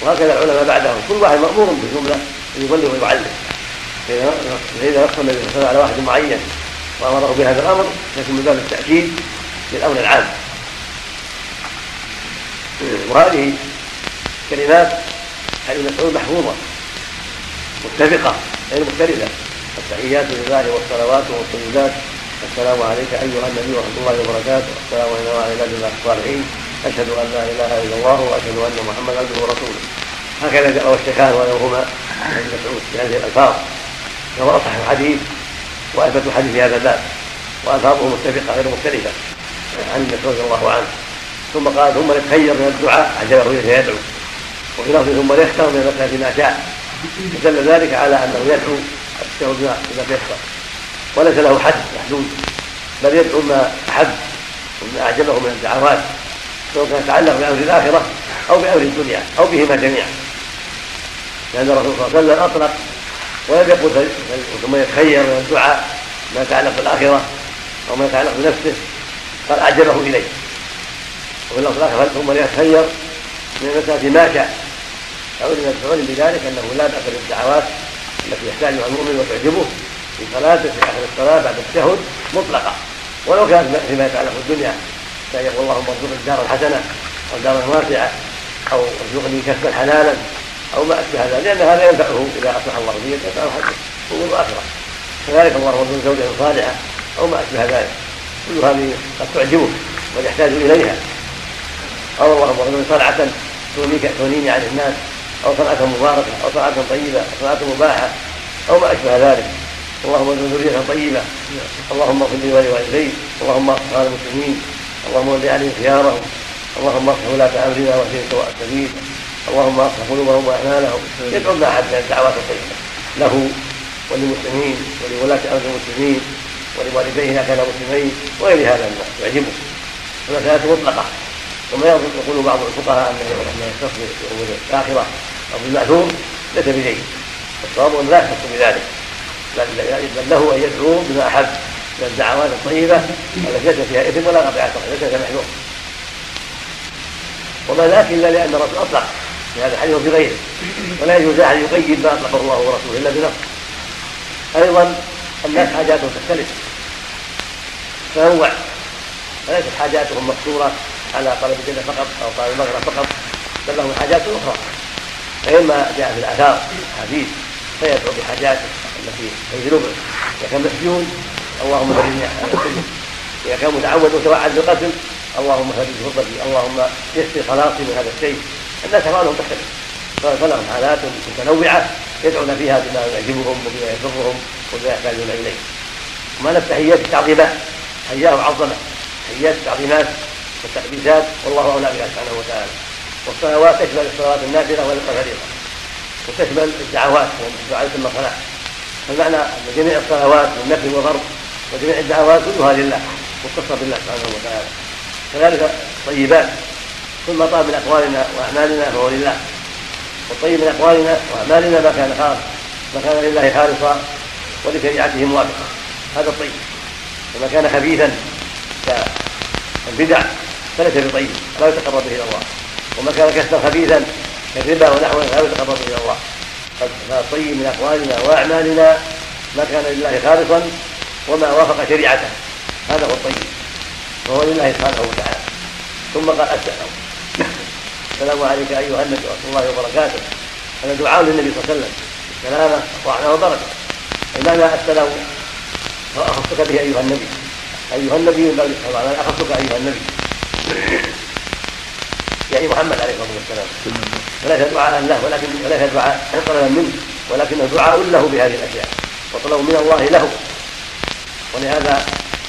وهكذا العلماء بعدهم. كل واحد مأمور بالجمله أن يبلغ ويعلم. فاذا نص النبي صلى الله عليه وسلم على واحد معين وأمره بهذا الأمر لكن من باب التأكيد للأمر العام. وهذه كلمات حديث مسعود محفوظة متفقة غير مختلفة. التحيات لله والصلوات والطيبات السلام عليك أيها النبي ورحمة الله وبركاته. السلام علينا وعلى عباد الله الصالحين أشهد أن لا إله إلا الله وأشهد أن محمدا عبده ورسوله. هكذا جاء الشيخان وغيرهما عن مسعود بهذه الألفاظ. فهو أصح الحديث وأثبت الحديث في هذا الباب. وألفاظه متفقة غير مختلفة عن مسعود رضي الله عنه. ثم قال ثم يتخير من الدعاء. عجبه فيدعو وفي لفظ ثم يختار من المسألة ما شاء فدل ذلك على أنه يدعو التشهد بما تيسر وليس له حد محدود بل يدعو ما أحب وما أعجبه من الدعوات سواء كان يتعلق بأمر الآخرة أو بأمر الدنيا أو بهما جميعا. لأن الرسول صلى الله عليه وسلم أطلق ولم يقل ثم يتخير من الدعاء ما يتعلق بالآخرة أو ما يتعلق بنفسه قال أعجبه إليه. وفي اللفظ الآخر ثم يتخير من المسألة ما شاء علم العلم بذلك إنه لا بأس بالدعوات التي يحتاجها المؤمن وتعجبه في صلاته في آخر الصلاة بعد التشهد مطلقة. ولو كانت فيما يتعلق بالدنيا كان يقول اللهم ارزقني الدار الحسنة أو دارا واسعه أو ارزقني كسبا حلالا أو ما أشبه هذا لأن هذا ينفعه إذا أصلح الله به ينفعه حتى امور الآخرة. كذلك اللهم ارزقني زوجه صالحه أو ما أشبه ذلك. كل هذه قد تعجبك ويحتاج إليها. أو اللهم ارزقني صنعه تغنيني عن الناس أو صنعة مباركة أو صنعة طيبة أو صنعة مباحة أو ما أشبه ذلك. اللهم ارزق ذرية طيبة. اللهم اغفر لي ولوالدي اللهم اغفر المسلمين اللهم ول عليهم خيارهم اللهم اصلح ولاة أمرنا واهدهم سواء السبيل اللهم اصلح قلوبهم وأعمالهم. يدعو ما أحد من الدعوات الطيبة. له وللمسلمين ولولاة أمر المسلمين ولوالديه إذا كان مسلمين وغير هذا مما يعجبه. المسألة مطلقة وما يقول بعض الفقهاء انه يختص بامور الاخره أو بالماثور ليس بجيد. الصواب لا يختص بذلك. بل له أن يدعو بما أحب من الدعوات الطيبة التي ليس فيها إثم ولا قطيعه ليس فيها محذور وما ذاك إلا لأن الرسول أطلق في هذا الحديث وفي غيره. ولا يجوز أحد يقيد ما أطلقه الله ورسوله إلا بنص أيضا الناس حاجاتهم تختلف. تنوع فليست حاجاتهم مقصورة على طلب الجنة فقط أو طلب المغرب فقط بل لهم حاجات أخرى. فإما جاء في الآثار حديث فيدعو بحاجاته التي تنزل به إذا كان مسجون اللهم فرجني على السجن إذا كان متعود متوعد بالقتل اللهم فرج غربتي اللهم يسر خلاصي من هذا الشيء. الناس افعالهم تختلف. فلهم حالات متنوعة يدعون فيها بما يعجبهم وبما يضرهم وبما يحتاجون إليه. وما التحيات التعظيمات حياه وعظمه تحيات التعظيمات والتقديسات والله اولى بها سبحانه وتعالى. والصلوات تشمل الصلوات النافلة والفريضه وتشمل الدعوات الدعاء ثم صلاه فالمعنى أن جميع الصلوات والنفل والغرب وجميع الدعوات كلها لله مختصه بالله سبحانه وتعالى. كذلك الطيبات. كل ما طاب من أقوالنا وأعمالنا فهو لله. والطيب من أقوالنا وأعمالنا ما كان خالص ما كان لله خالصا ولشريعته موافقا هذا الطيب. وما كان خبيثا كالبدع فليس بطيب. لا يتقرب به إلى الله. وما كان كسبا خبيثا كالربا ونحوه لا يتقرب إلى الله. فالطيب من أقوالنا وأعمالنا ما كان لله خالصا وما وافق شريعته. هذا هو الطيب. وهو لله سبحانه وتعالى. ثم قال السلام السلام عليك أيها النبي ورحمة الله وبركاته. هذا دعاء للنبي صلى الله عليه وسلم. بالسلامه ورحمه وبركة. بمعنى السلام اخصك به أيها النبي. أيها النبي من وسلم اخصك أيها النبي. يعني محمد عليه الصلاة والسلام. وليس دعاء له ولكن وليس دعاء طلبا منه ولكنه دعاء له بهذه الأشياء. وطلب من الله له. ولهذا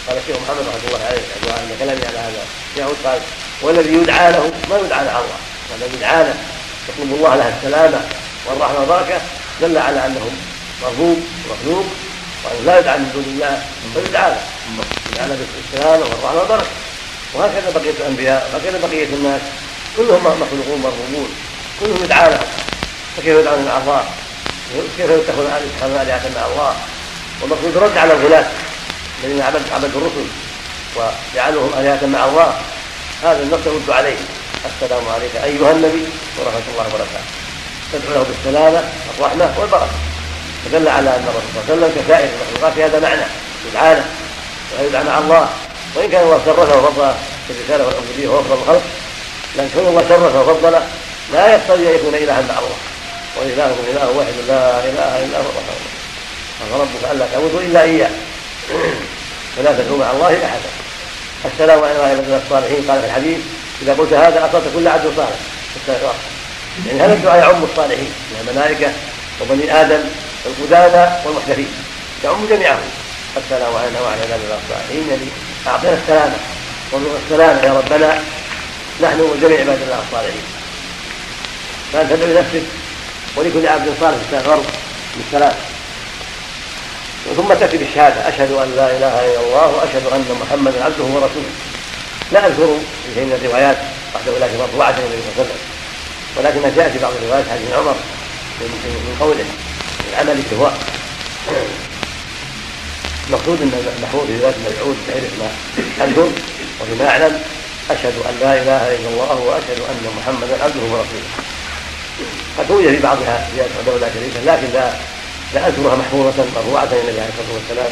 قال الشيخ محمد رحمه الله عليه عند كلامي على هذا يعود قال والذي يدعى له ما يدعى له الله. والذي يدعى له يطلب الله له السلامة والرحمة والبركة دل على انه مرغوب ومخلوق وأنه لا يدعى من دون الله فيدعى له. يدعى له بالسلامة والرحمة والبركة. وهكذا بقية الأنبياء وهكذا بقية الناس. كلهم مخلوقون مرغوبون كلهم يدعى لهم فكيف يدعون مع الله؟ كيف يتخذون آلهة مع الله؟ والمقصود رد على الغلاة الذين عبدوا عبدوا الرسل وجعلوهم آلهة مع الله. هذا النص يرد عليه. السلام عليك أيها النبي ورحمة الله وبركاته. تدعو له بالسلامة والرحمة والبركة. فدل على أن الرسول صلى الله عليه وسلم كسائر المخلوقات في هذا معنى يدعى له ويدعى مع الله. وإن كان الله شرفه وفضله في الرسالة والعبودية وأفضل الخلق لكن كون الله شرفه وفضله لا يقتضي أن يكون إلها مع الله. وإلهكم إله واحد لا إله إلا هو. قال ربك ألا تعبدوا إلا إياه. فلا تدعوا مع الله أحدا. السلام على عباد الصالحين. قال في الحديث إذا قلت هذا اعطيت كل عبد صالح. يعني هذا الدعاء يعم الصالحين. من الملائكة وبني آدم والقدامى والمحدثين يعم جميعهم. السلام علينا وعلى عباد الصالحين. يعني أعطينا السلامة. وارزق السلامة يا ربنا. نحن وجميع عباد الله الصالحين. تدعو لنفسك ولكل عبد صالح استغفر بالسلام ثم تأتي بالشهادة. أشهد أن لا إله إلا الله وأشهد أن محمدا عبده ورسوله. لا أذكر في شيء من الروايات وحده لكن مرفوعة النبي صلى الله عليه وسلم. ولكنها جاءت في بعض الروايات حديث عمر من قوله من عمل سواء المقصود أن المحفوظ في رواية مسعود بغير ما اذكر وفيما أعلم أشهد أن لا إله إلا الله وأشهد أن محمدا عبده ورسوله. قد روي في بعضها زيادة وحده لا شريك لكن لا لا أذكرها محفوظة مرفوعه إلى النبي عليه الصلاة والسلام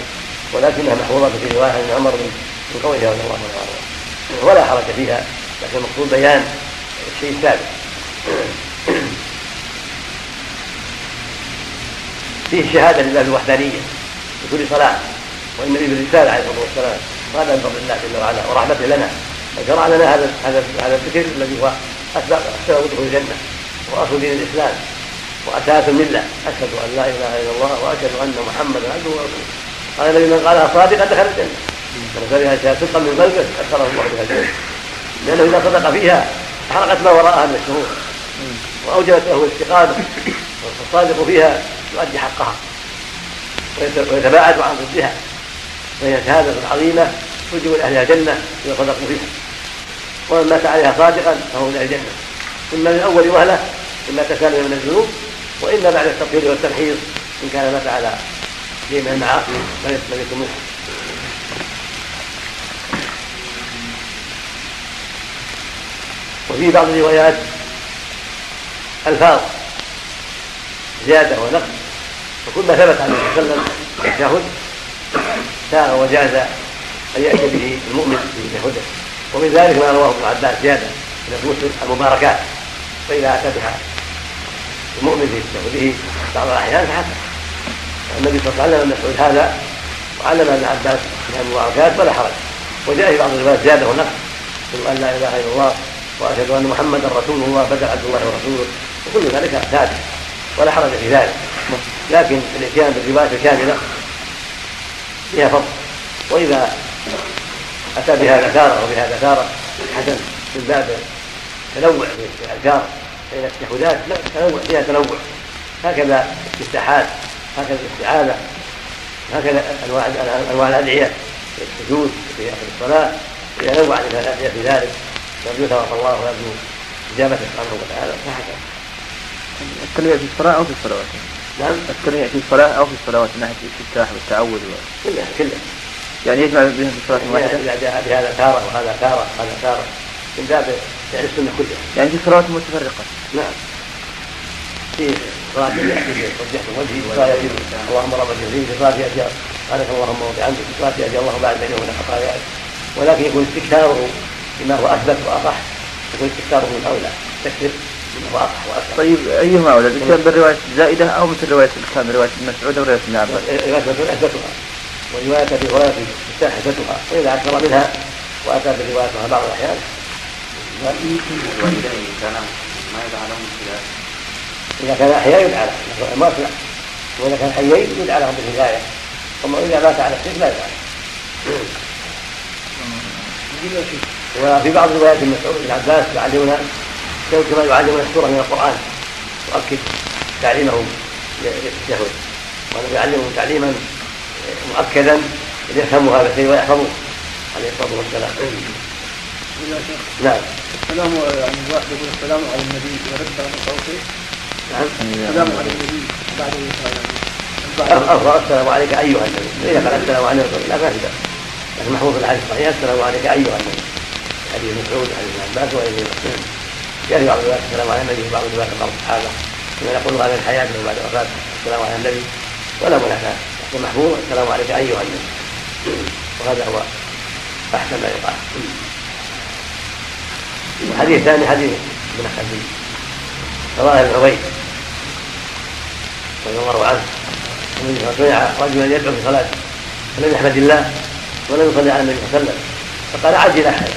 ولكنها محفوظة في رواية عن عمر من قوله رضي الله عنه. ولا حرج فيها لكن المقصود بيان الشيء الثابت فيه الشهاده لله بالوحدانيه بكل صلاة والنبي بالرساله عليه الصلاة والسلام وهذا من فضل الله جل وعلا ورحمته لنا. وشرع لنا هذا هذا هذا الذكر الذي هو أسباب أسباب دخول الجنة وأصل دين الإسلام وأساس الملة. أشهد أن لا إله إلا الله وأشهد أن محمدا عبده ورسوله. قال الذي من قالها صادقا دخل الجنة. من شهاده صدقا من قلبه ادخله الله بها الجنة. لأنه إذا صدق فيها أحرقت ما وراءها من الشرور. وأوجبت له الاستقامة. والصادق فيها يؤدي حقها. ويتباعد عن ضدها. فهي شهادة عظيمة توجب لاهلها الجنة إذا صدقوا فيها. ومن مات عليها صادقا فهو من الجنة. اما من اول وهلة اما تسالم من الذنوب واما بعد التطهير والتمحيص إن كان مات على شيء من المعاصي لم يكن منها وفي بعض الروايات ألفاظ زيادة ونقص. وكل ما ثبت عليه وسلم التشهد ساغ وجاز أن يأتي به المؤمن في تشهده ومن ذلك ما رواه ابن عباس زيادة من مسلم المباركات فإذا أتى بها المؤمن في تشهده بعض الأحيان فحسن. النبي صلى الله عليه وسلم مسعود هذا وعلم ابن عباس من المباركات ولا حرج. وجاء في بعض الروايات زيادة ونقص. أن لا إله إلا الله وأشهد أن محمدا رسول الله بدل عبد الله ورسوله. وكل ذلك ثابت ولا حرج في ذلك. لكن الإتيان بالرواية الكاملة فيها فضل. وإذا أتى بهذا تاره وبهذا تاره حسن من باب تنوع في الاذكار بين التشهدات لا تنوع فيها تنوع. هكذا الاستحاد هكذا الاستعاذة هكذا أنواع أنواع الأدعية في السجود في اخر الصلاة. اذا نوع الأدعية في ذلك. يرجو ثواب الله ويرجو إجابته سبحانه وتعالى. فهكذا التنويع في الصلاة أو في الصلوات؟ نعم. التنويع في الصلاة أو في الصلوات من ناحية الاستفتاح والتعوذ و... كلها كلها. يعني يجمع بهم في الصلاة واحدة؟ إذا جاء بهذا تاره وهذا تاره وهذا تاره من باب فعل السنة كلها. يعني في صلوات متفرقة. نعم. في صلاة يأتي وجهت وجهي وصلاة يأتي اللهم رب الجليل في صلاة يأتي سبحانك اللهم وبحمدك في صلاة يأتي الله بعد بينه وبين خطاياك ولكن يكون استكثاره بما هو أثبت وأصح. يكون استكثاره من أولى. تكثر طيب أيهما أولى؟ الإتيان بالرواية الزائدة أو مثل رواية الكامل رواية ابن مسعود أو رواية ابن عباس؟ رواية مسعود أثبتها. ورواية أبي هريرة أثبتها وإذا أكثر منها وأتى بروايتها بعض الأحيان. إذا كان أحياء يدعى له. ما لا. وإذا كان حيين يدعى لهم بالهداية. أما إذا مات على الشرك لا يدعى وفي بعض روايات ابن مسعود بن عباس يعلمنا كما يعلمنا السورة من القرآن. يؤكد تعليمهم للتشهد وأنه يعلمهم تعليما مؤكدا ليفهموا هذا الشيء ويحفظوه عليه الصلاة والسلام. نعم. السلام يعني الواحد يقول السلام على النبي. ورد على التوفيق نعم. السلام على النبي. بعد أفضل السلام عليك أيها النبي. إذا قال السلام عليك لا ما في لكن محفوظ في الحديث الصحيح. السلام عليك أيها النبي. حديث مسعود حديث ابن عباس وغيره يأتي بعض الروايات السلام على النبي وبعض الروايات بعض الصحابة. كما يقول هذا الحياة بعد وفاة. السلام على النبي. ولا منافاة. لكن محفوظ السلام عليك أيها النبي وهذا هو أحسن ما يقال. الحديث الثاني حديث ابن خليل رواه ابن عبيد رضي الله عنه. سمع رجلا يدعو في صلاته فلم يحمد الله ولم يصلي على النبي صلى الله عليه وسلم. فقال عجل أحد.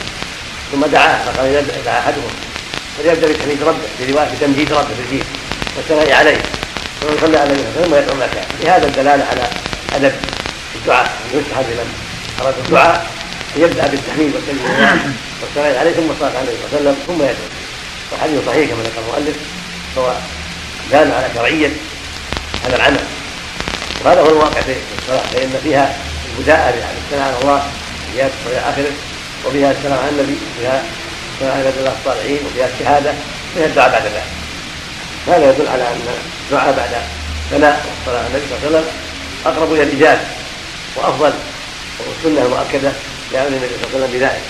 ثم دعاه فقال دعا أحدهم فليبدأ بتحميد ربه في روايه بتمجيد ربه في الدين والثناء عليه. ثم يصلي على النبي صلى الله عليه وسلم لهذا الدلالة على أدب الدعاء. يستحب لمن أراد الدعاء ان يبدأ بالتحميد والتمجيد والثناء عليه ثم الصلاه على النبي صلى الله عليه وسلم ثم يدعو. والحديث صحيح كما ذكر المؤلف. هو دال على شرعية هذا العمل. وهذا هو الواقع في الصلاة. فإن فيها البداءة بالثناء على الله زيادة إلى آخره وفيها السلام على النبي وفيها السلام على الله الصالحين وفيها الشهادة وفيها الدعاء بعد ذلك. هذا يدل على أن الدعاء بعد ثناء على النبي صلى الله عليه وسلم أقرب إلى الإجابة وأفضل والسنة المؤكدة لأمر النبي صلى الله عليه وسلم بذلك.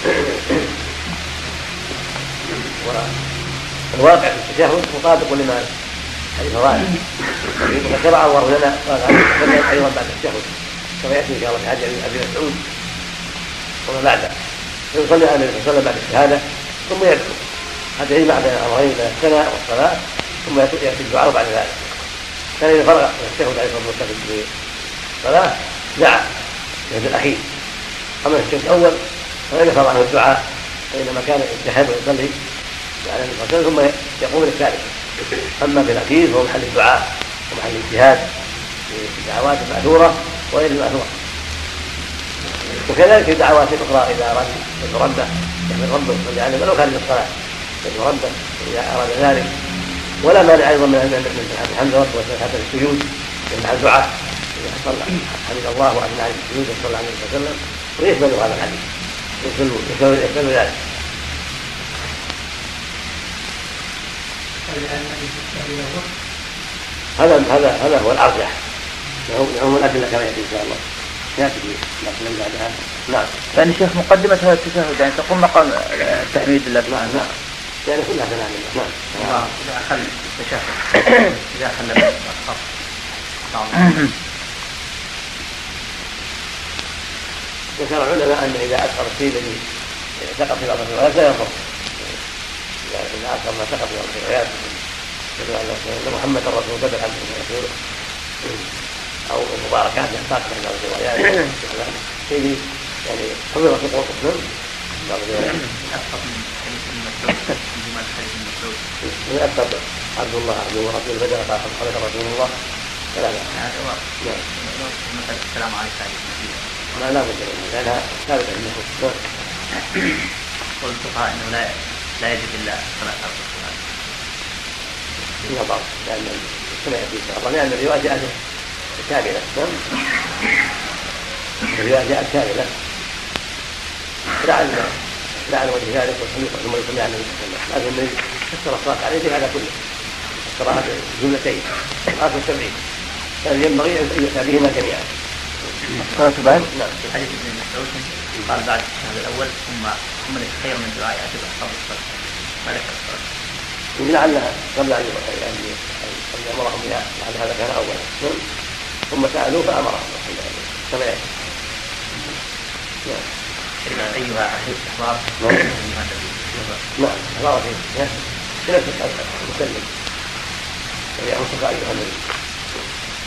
والواقع في التشهد مطابق لما حديث راجع وقد شرع الله لنا قال عليه وسلم أيضا بعد التشهد كما يأتي إن شاء الله في حديث أبي مسعود وما بعده. فيصلي على النبي صلى الله عليه وسلم بعد الشهادة ثم يدعو. يجمع بين الامرين بين الثناء والصلاة ثم ياتي الدعاء بعد ذلك. كان إذا فرغ من التشهد عليه الصلاة والسلام في الصلاة دعا التشهد الأخير. أما التشهد الأول فلم يفرغ عنه الدعاء فإنما كان يتشهد ويصلي على النبي صلى الله عليه وسلم ثم يقوم للثالث أما في الأخير فهو محل الدعاء ومحل الاجتهاد في الدعوات المأثورة وغير المأثورة. وكذلك في دعوات أخرى إذا أراد يدعو ربه يحمد ربه ويصلي عليه ولو خارج الصلاه يدعو ربه إذا أراد ذلك. ولا مانع أيضا من من الحمد ربه وسبحانه السجود مع الدعاء إذا صلى حمد الله واثنى عليه السجود صلى الله عليه وسلم. ويشمل هذا الحديث. يشمل يشمل ذلك. هذا هذا هذا هو الأرجح. لهم الادله كما ياتي إن شاء الله. يأتي بعدها. نعم. يعني شيخ مقدمة هذا التشهد يعني تقوم مقام التحميد لله نعم سبحانه نعم. يعني كلها الله نعم. إذا أخل التشهد إذا أخل الخط ذكر العلماء أن إذا أثر الشيء الذي سقط في بعض الروايات لا يضر. إذا أثر ما سقط في بعض الروايات أن محمد الرسول بدل عن رسوله أو المباركات يحتاج من بعض الروايات. شيء يعني حفظ في قوة مسلم بعض الروايات. من أكثر عبد الله عبد الله رسول بدر قال رسول الله فلا لا مثلا السلام عليك لا لا بد منها لأنها ثابتة عند النصوص قول الفقهاء انه لا لا يجب الا صلاه الصلاه فيها ضعف لأن كما شاء الله لأن الرواية جاءت كاملة نعم الرواية جاءت كاملة لعل لعل وجه ذلك والحديث ثم يصلي على النبي صلى الله عليه وسلم. لكن فسر الصلاة عليه بهذا كله. فسرها جملتين صلاة السبعين كان ينبغي أن يؤتى بهما جميعا بعد نعم. في حديث ابن مسعود. قال بعد الشهر الأول ثم ثم خير من دعاء أتبع فرض الصلاة. ذكر الصلاة. لعلها قبل أن يعني أن يأمرهم بها. لعل هذا كان اولا ثم سألوه فامرهم كما ياتي نعم. ايها احباب نعم أمر فيه في نفس المسلم وهي انصف ايها النبي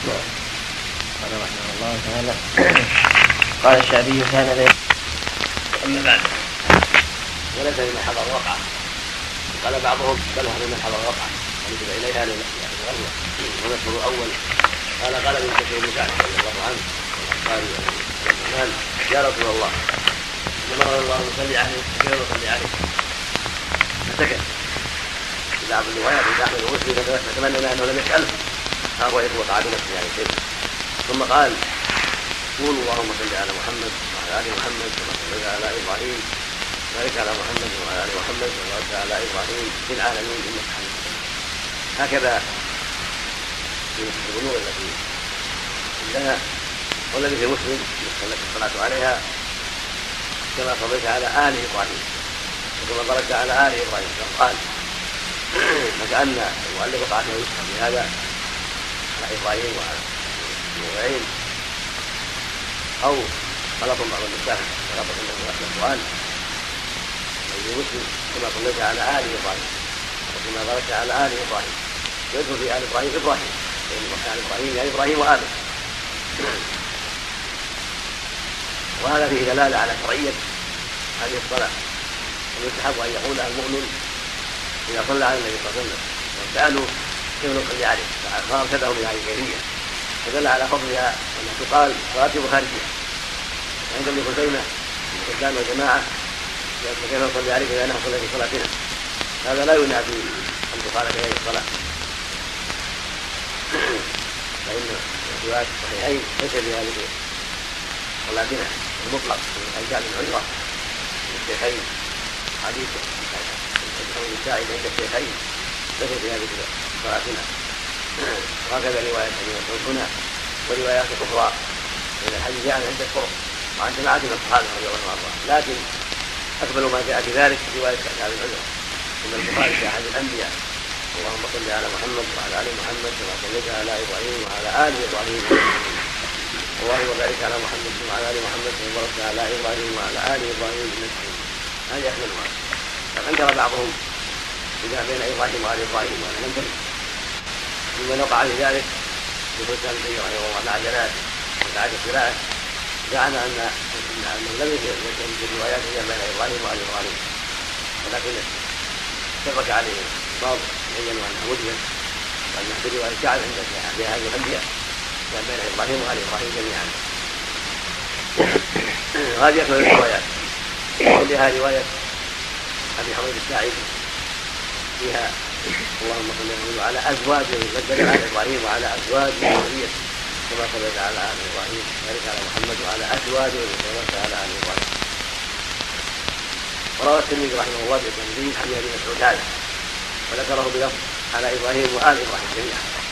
نعم قال رحمه الله تعالى قال الشعبي كان اما بعد وليس لمن حضر وقعه قال بعضهم بل هو لمن حضر وقعه ونسب اليها للغزوه والمشهور الأول قال قال ابن كثير بن سعد رضي الله عنه قال يا رسول الله أمر الله ان نصلي عليه. كيف نصلي عليه فسكت في بعض الروايات عند احمد ومسلم فتمنى إنه لم يساله هذا وقع بنفسه يعني كيف ثم قال قول اللهم صل على محمد وعلى آل محمد كما صليت على إبراهيم. وبارك على محمد وعلى آل محمد وبارك على إبراهيم في العالمين إنك حميد هكذا في البلوغ التي عندنا والذي في مسلم التي الصلاة عليها. كما صليت على آل إبراهيم وكما باركت على آل إبراهيم. قال فكأن المؤلف له يفهم بهذا على إبراهيم وعلى نوعين. أو غلط بعض النساء غلط عند الاخوان في مسلم كما صليت على آل إبراهيم وكما باركت على آل إبراهيم. ويدخل في آل إبراهيم إبراهيم. فإن ال إبراهيم يعني إبراهيم واله وهذا فيه دلالة على شرعية هذه الصلاة. ويستحب أن يقولها المؤمن إذا صلى على النبي صلى الله عليه وسلم وسالوا كيف نصلي عليه فارشدهم إلى هذه الكيفيه فدل على فضلها انها تقال راتب خارجيه وعند ابن خزيمة الإسلام والجماعة كيف نصلي عليك إذا نحن صلى في صلاتنا؟ هذا لا ينافي أن تقال في هذه الصلاة. فإن الروايات الصحيحين ليس في هذه صلاتنا. المطلق. اجزاء من الشيخين. حديث. السائل عند الشيخين. ليس في هذه صلاتنا وهكذا رواية هنا وروايات أخرى. من الحديث جاء عند الطرق وعن جماعة من الصحابة رضي الله عنهم. لكن أكمل ما جاء في ذلك رواية أصحاب العذر. إن البخاري في أحد الأنبياء. اللهم صل على محمد وعلى آل محمد كما صليت على إبراهيم وعلى آل إبراهيم. اللهم بارك على محمد وعلى آل محمد كما باركت على إبراهيم وعلى آل إبراهيم إنك هذه أكملها أنكر بعضهم. إذا بين إبراهيم وآل إبراهيم وأنا لم تكن ممن وقع في ذلك مثل كان رحمه الله مع جلال وسعد القراءة. زعم ان انه لم يكن في الروايات هي بين إبراهيم وآل إبراهيم. ولكن شبك عليه بعض بينوا انها وجدت وان في روايه كعب عند هذه الانبياء كان بين إبراهيم وآل إبراهيم جميعا. هذه أكثر الروايات. كلها رواية أبي حميد الساعدي فيها اللهم صل وسلم على ازواجه بدل على إبراهيم وعلى ازواجه وذريته كما صليت على آل إبراهيم وبارك على محمد وعلى ازواجه وبارك على آل إبراهيم. وروى الترمذي رحمه الله باسنده حديث أبي مسعود هذا. وذكره بلفظ على إبراهيم وآل إبراهيم جميعا.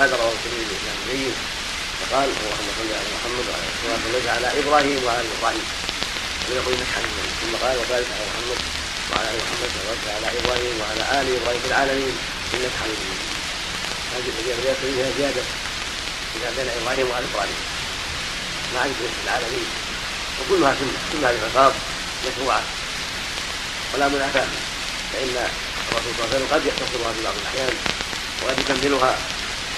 هذا رواه الترمذي باسناد جيد فقال اللهم صل على محمد وعلى كما صليت على إبراهيم وعلى ولم يقل انك حديث ثم قال وبارك على محمد وعلى ال محمد وبارك على إبراهيم وعلى ال إبراهيم في العالمين انك حميد مجيد هذه الروايه فيها زياده اذا بين إبراهيم وال إبراهيم مع ذكر العالمين وكلها سنه كلها العقاب مشروعه ولا منافاة فإن الرسول صلى الله عليه وسلم قد يختصرها في بعض الأحيان وقد يكملها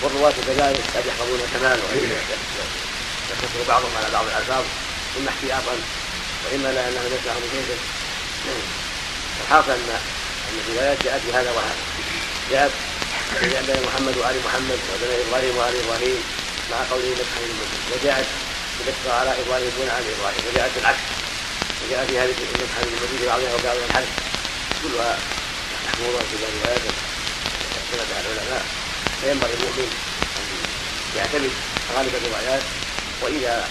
والرواة كذلك قد يحفظون الكمال وقد يختصر بعضهم على بعض الألفاظ إما احتياطا لا انه يسمع من كيفه الحاصل ان الروايات جاءت بهذا وهذا. جاءت بين محمد وآل محمد وبين إبراهيم وآل إبراهيم مع قوله مسحا المسلم وجاءت بالإقصاء على إبراهيم دون عن إبراهيم. وجاءت بالعكس. وجاء في هذه المسحا المسلم بعضها وبعضها الحدث كلها محموله في روايات اختلفها العلماء فينبغي المؤمن أن يعتمد غالب الروايات وإذا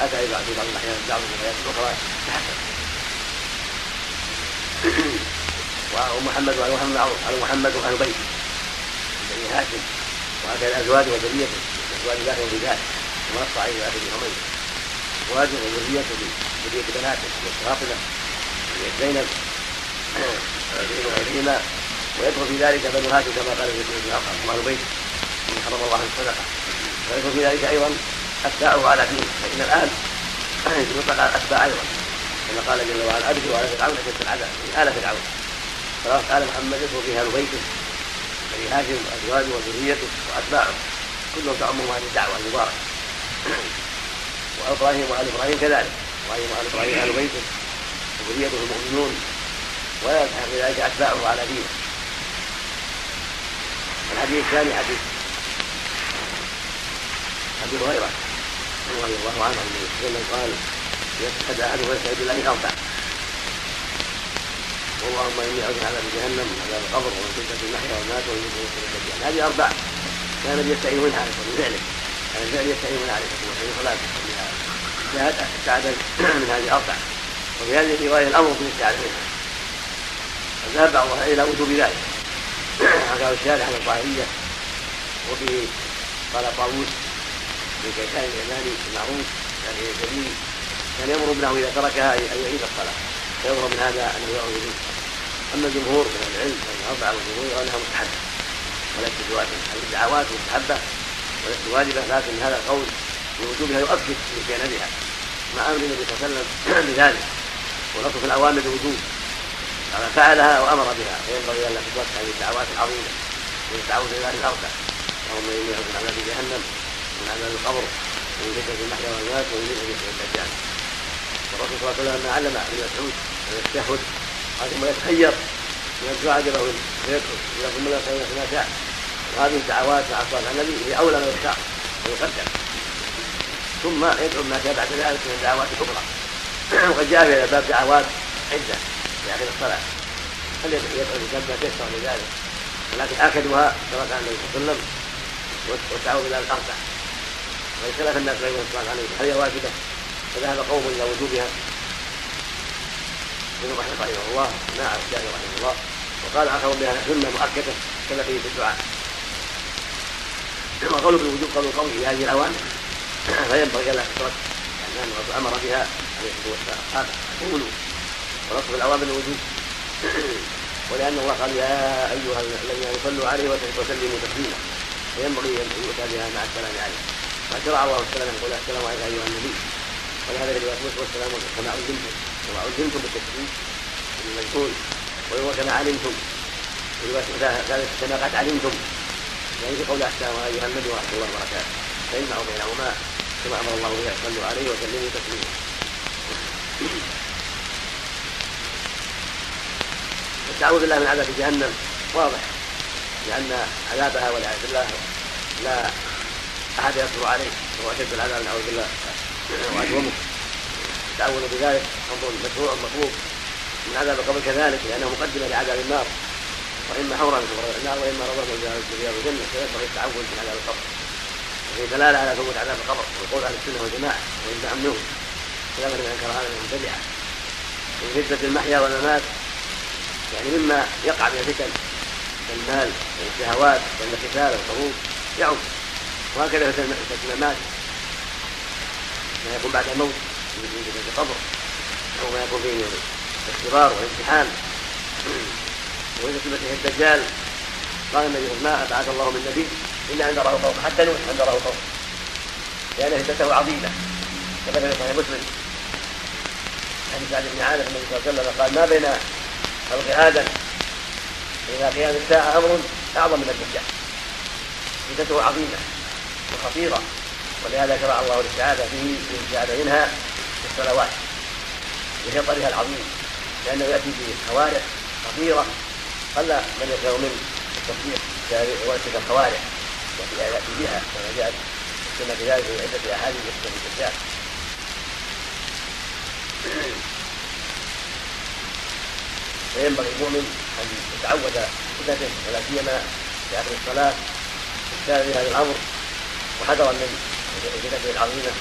أتى في بعض الأحيان بعض الروايات الأخرى تحسن ومحمد وآل محمد معروف على محمد وأهل بيته بني هاشم وهكذا أزواجه وذريته أزواج الله وبذاته ونص عليه آخر يومين أزواجه وذريته بذرية بناته فاطمة زينب وغيرهما ويدخل في ذلك بنو هاشم كما قال ابن بن أرقم وأهل بيته من حرم الله عن الصدقة ويدخل في ذلك أيضا أتباعه على دينه فإن الآن يطلق على الأتباع أيضا. كما قال جل وعلا أبشروا على فرعون أشد العذاب من آل فرعون. قال آل محمد يدخل فيها أهل بيته بني هاشم وأزواجه وذريته وأتباعه كلهم تعمهم هذه الدعوة المباركة. وإبراهيم وآل إبراهيم كذلك. إبراهيم وآل إبراهيم أهل بيته. وذريته المؤمنون. ولا يلتحق بذلك أتباعه على دينه. الحديث الثاني حديث أبي هريرة رضي الله عنه أن النبي صلى الله عليه وسلم قال يشهد أحدهم ويستعد الله أربع. اللهم أعوذ من عذاب جهنم عذاب القبر ومن فتنة المحيا والمات ومن فتنة الدجال هذه أربع. كان يستعين منها عليه الصلاه فعله كان الفعل يستعين منها عليه الصلاه والسلام صلاته جاءت استعاذ من هذه أربع. وفي هذه الرواية الأمر بالاستعاذه منها. فذهب بعض إلى وجوب ذلك. حكاه الشارع عن الظاهريه وفي قال طاووس في كيسان اليماني المعروف يعني جميل. كان يأمر ابنه إذا تركها أن يعيد الصلاة. فيظهر من هذا أنه يعود أما الجمهور من العلم ان الاربعه والجمهور أنها مستحبة. وليست بواجبه هذه الدعوات مستحبة وليست واجبة لكن هذا القول بوجوبها يؤكد الاتيان بها مع أمر النبي صلى الله عليه وسلم بذلك ولطف الأوامر بوجوب. كما فعلها وامر بها فينبغي أن تترك هذه الدعوات العظيمة من التعوذ إلى الاربع اللهم إني أعوذ من عذاب جهنم ومن عذاب القبر ومن فتنة المحيا والمات ومن فتنة الدجال. الرسول صلى الله عليه وسلم علم ابن مسعود من التشهد ثم يتخير من الدعاء عجبه ويدخل اذا ثم لا يخير ما شاء. وهذه الدعوات مع على النبي هي أولى ما يختار ويقدم ثم يدعو ما شاء بعد ذلك من الدعوات الاخرى وقد جاء في هذا الباب دعوات عدة. في اخر الصلاه فليدعو ما تيسر لذلك. ولكن أكدها كما كان النبي صلى الله عليه وسلم والتعاون إلى الاربع وإن خلاف الناس بين الصلاه عليه هل هي واجبة؟ فذهب قوم إلى وجوبها. ابن رحمه رحمه الله نعم الشافعي رحمه الله. وقال اخر بها سنة مؤكدة كما في الدعاء. وقوله بالوجوب قالوا قوي في هذه الاوامر فينبغي الا تترك لأن الرسول أمر بها عليه الصلاة والسلام. قال قولوا. ونصف الأوامر الوجوب ولأن الله قال يا أيها الذين صلوا عليه وسلموا تسليما. فينبغي أن يؤتى بها مع السلام عليه. فشرع الله السلام يقول السلام عليك أيها النبي. ولهذا روايه موسى والسلام كما علمتم كما علمتم بالتسليم المجهول. كما علمتم ذلك كما قد علمتم. يعني في قول السلام أيها النبي ورحمة الله وبركاته. فيجمع بينهما كما أمر الله به صلوا عليه وسلموا تسليما. التعوذ بالله من عذاب جهنم. واضح. لأن عذابها والعياذ بالله لا أحد يصبر عليه. وهو أشد العذاب نعوذ بالله. واجومه التعوذ بذلك. أمر مشروع مطلوب. من عذاب القبر كذلك لأنه مقدمه لعذاب النار. وإما حورا من النار وإما روضه من رياض الجنة. فينبغي التعوذ من عذاب القبر. وفي دلالة على ثبوت عذاب القبر. وقول أهل السنة والجماعة وينزع منهم كلام من أنكر هذا من المبتدعه من فتنة المحيا والممات يعني مما يقع من الفتن كالمال والشهوات والقتال والحروب يعم. وهكذا فتن الممات ما يكون بعد الموت فتنة القبر أو ما يكون فيه الاختبار والامتحان وإذا المسيح الدجال قال النبي ما أبعث الله من نبي إلا عند راه قوم. حتى نوح عند راه قوم. لأن فتنته عظيمة. كما في صحيح مسلم. عن سعد بن عامر النبي صلى الله عليه وسلم قال ما بين خلق آدم إلى قيام الساعة أمر أعظم من الدجال فتنته عظيمة وخطيرة. ولهذا شرع الله الاستعاذة به الاستعاذة منها في الصلوات بخطرها العظيم. لأنه يأتي بخوارع خطيرة قل من يشاء من التصديق بواسطة الخوارع التي يأتي بها كما جاءت كما ذلك في عدة أحاديث في الدجال فينبغي المؤمن أن يتعود سنته ولا سيما في آخر الصلاة كان في هذا الأمر وحذرا من الفتنه العظيمة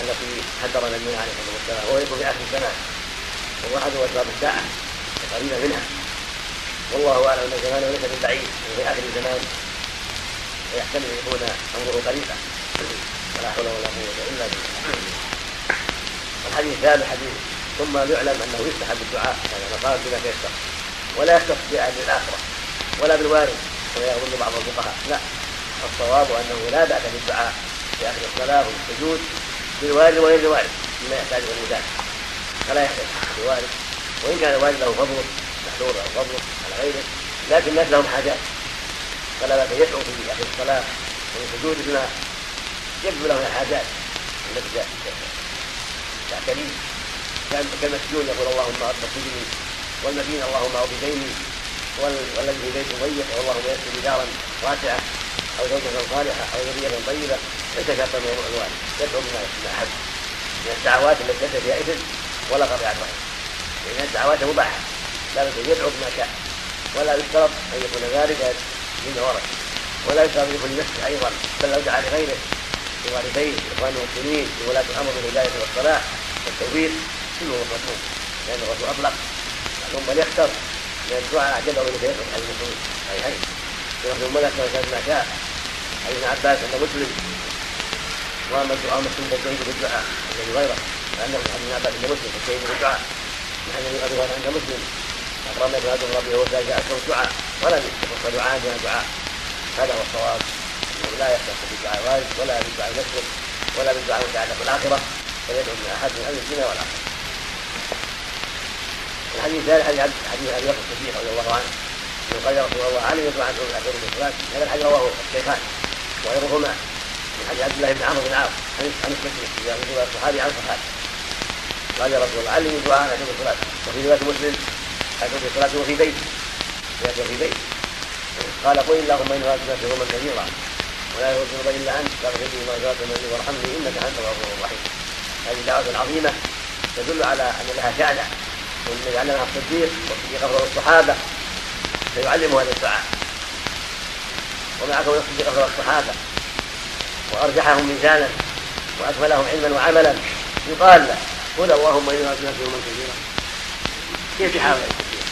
التي حذر النبي عليه الصلاة والسلام وهو يكون في آخر الزمان. وهو أحد أسباب الساعة قريبه منها. والله أعلم أن زمانه ليس من بعيد في آخر الزمان ويحتمل أن يكون أمره قريبا ولا حول ولا قوة إلا بالله. الحديث الثالث حديث ثم يعلم أنه يستحب الدعاء كما قال بما تيسر ولا يختص بأهل الآخرة ولا بالوارد كما يظن بعض الفقهاء. لا الصواب أنه لا بأس بالدعاء في آخر الصلاة والسجود بالوارد وغير الوارد مما يحتاج إلى ذلك فلا يحتاج بالوارد وإن كان الوارد له فضله محذور له فضله على غيره لكن الناس لهم حاجات. فلا بأس يدعو في آخر الصلاة والسجود بما يجب له الحاجات التي تعتنيه كالمسجون يقول اللهم رب سجني والمدينة اللهم أعوذ بديني والذي في بيت ضيق واللهم يسر دارا واسعة أو زوجة صالحة أو ذرية طيبة ليس شرطا موضوع الوالد يدعو بما احب من الدعوات التي ليس فيها إثم ولا قطيعة رحم لأن الدعوات مباحة. لا بد يدعو بما شاء. ولا يشترط أن يكون ذلك مما ورد ولا يشترط أن يكون لنفسه أيضا. بل لو دعا لغيره لوالديه لاخوان المسلمين لولاة الأمر بالهداية والصلاح والتوفيق. كله مطلوب لأن الرسول أطلق. ثم يختر من الدعاء اعجبه من يدخل على المسلمين صحيحين يخرج الملك وكان ما شاء. عن ابن عباس ان مسلم. وأما الدعاء مسلم فالجيد بالدعاء الذي غيره. فانه عن ابن عباس مسلم. فالجيد بالدعاء نحن الذي قد عند مسلم. اكرم هذا ربه هو ذلك أكثر الدعاء ولم يخص دعاء دون دعاء. هذا هو الصواب. إنه لا يختص بالدعاء الوالد ولا بالدعاء نفسه ولا بالدعاء المتعلق بالاخره فيدعو من أحد من أهل الدنيا والآخرة. الحديث الثالث حديث حديث أبي بكر الصديق رضي الله عنه. انه قال يا رسول الله علي يدعو عن الاخير من الصلاه هذا الحديث رواه الشيخان وغيرهما من حديث عبد الله بن عمرو بن عاص عن الصديق اذا رسول الصحابي عن الصحابي. قال يا رسول الله علمني دعاء عن الصلاة وفي رواية مسلم اعتقد الصلاة وفي بيت في بيت. قال قل اللهم اني اسالك يوما كثيرا ولا يغفر إلا أنت فاغفر لي مغفره مني وارحمني إنك أنت الغفور الرحيم. هذه دعوة عظيمة تدل على ان لها شأنا والذي علمها الصديق افضل الصحابة فيعلم هذا الدعاء ومع كون الصديق افضل الصحابة وأرجحهم ميزانا واكملهم علما وعملا. يقال له قل اللهم إني ارجوك يوما كثيرا كيف تحاول الصديق؟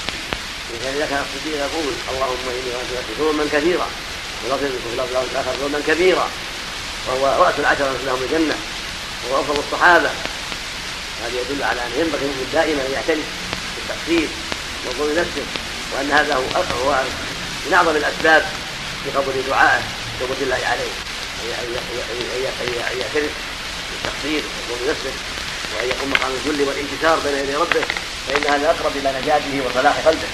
إذا كان الصديق يقول اللهم إني ارجوك يوما كثيرا. ولفظ في اللفظ الآخر يوما كبيرا وهو رأس العشرة لهم الجنة وهو أفضل الصحابة. هذا يدل على ان ينبغي المؤمن دائما ان يعتني بالتقصير وقول نفسه وان هذا هو هو من اعظم الاسباب في قبول دعائه توبه الله عليه ان يعترف بالتقصير وقول نفسه وان يقوم مقام الذل والانكسار بين يدي ربه فان هذا اقرب إلى نجاته وصلاح قلبه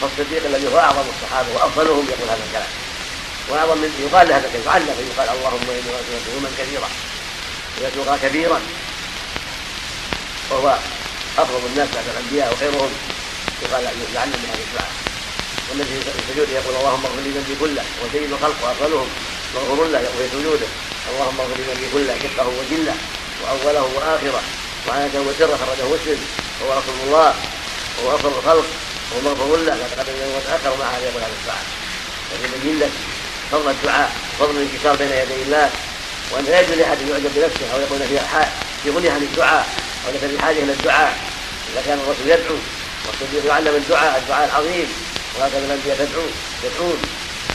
فالصديق الذي هو اعظم الصحابه وافضلهم يقول هذا الكلام واعظم من يقال هذا الكلام يعلم فيقال اللهم اني واسالك يوما كثيرا ويسوق كبيرا وهو افضل الناس بعد الأنبياء وخيرهم يقال يعلم بهذا الدعاء. والذي في السجود يقول اللهم اغفر لي ذنبي كله وسيد الخلق وافضلهم مغفور له في سجوده اللهم اغفر لي ذنبي كله دقه وجله وأوله وآخره وعنته وسره خرجه مسلم وهو رسول الله وهو أفضل الخلق وهو مغفور له لا تقدم يوم وتاخر مع هذا يقول هذا الدعاء. يبين لك فضل الدعاء فضل الانكسار بين يدي الله وأن لا يجوز لأحد يعجب بنفسه أو يقول في في غنى عن الدعاء أو ليس بحاجه إلى الدعاء. إذا كان الرسول يدعو والصديق يعلم الدعاء الدعاء العظيم وهكذا الانبياء تدعو يدعون.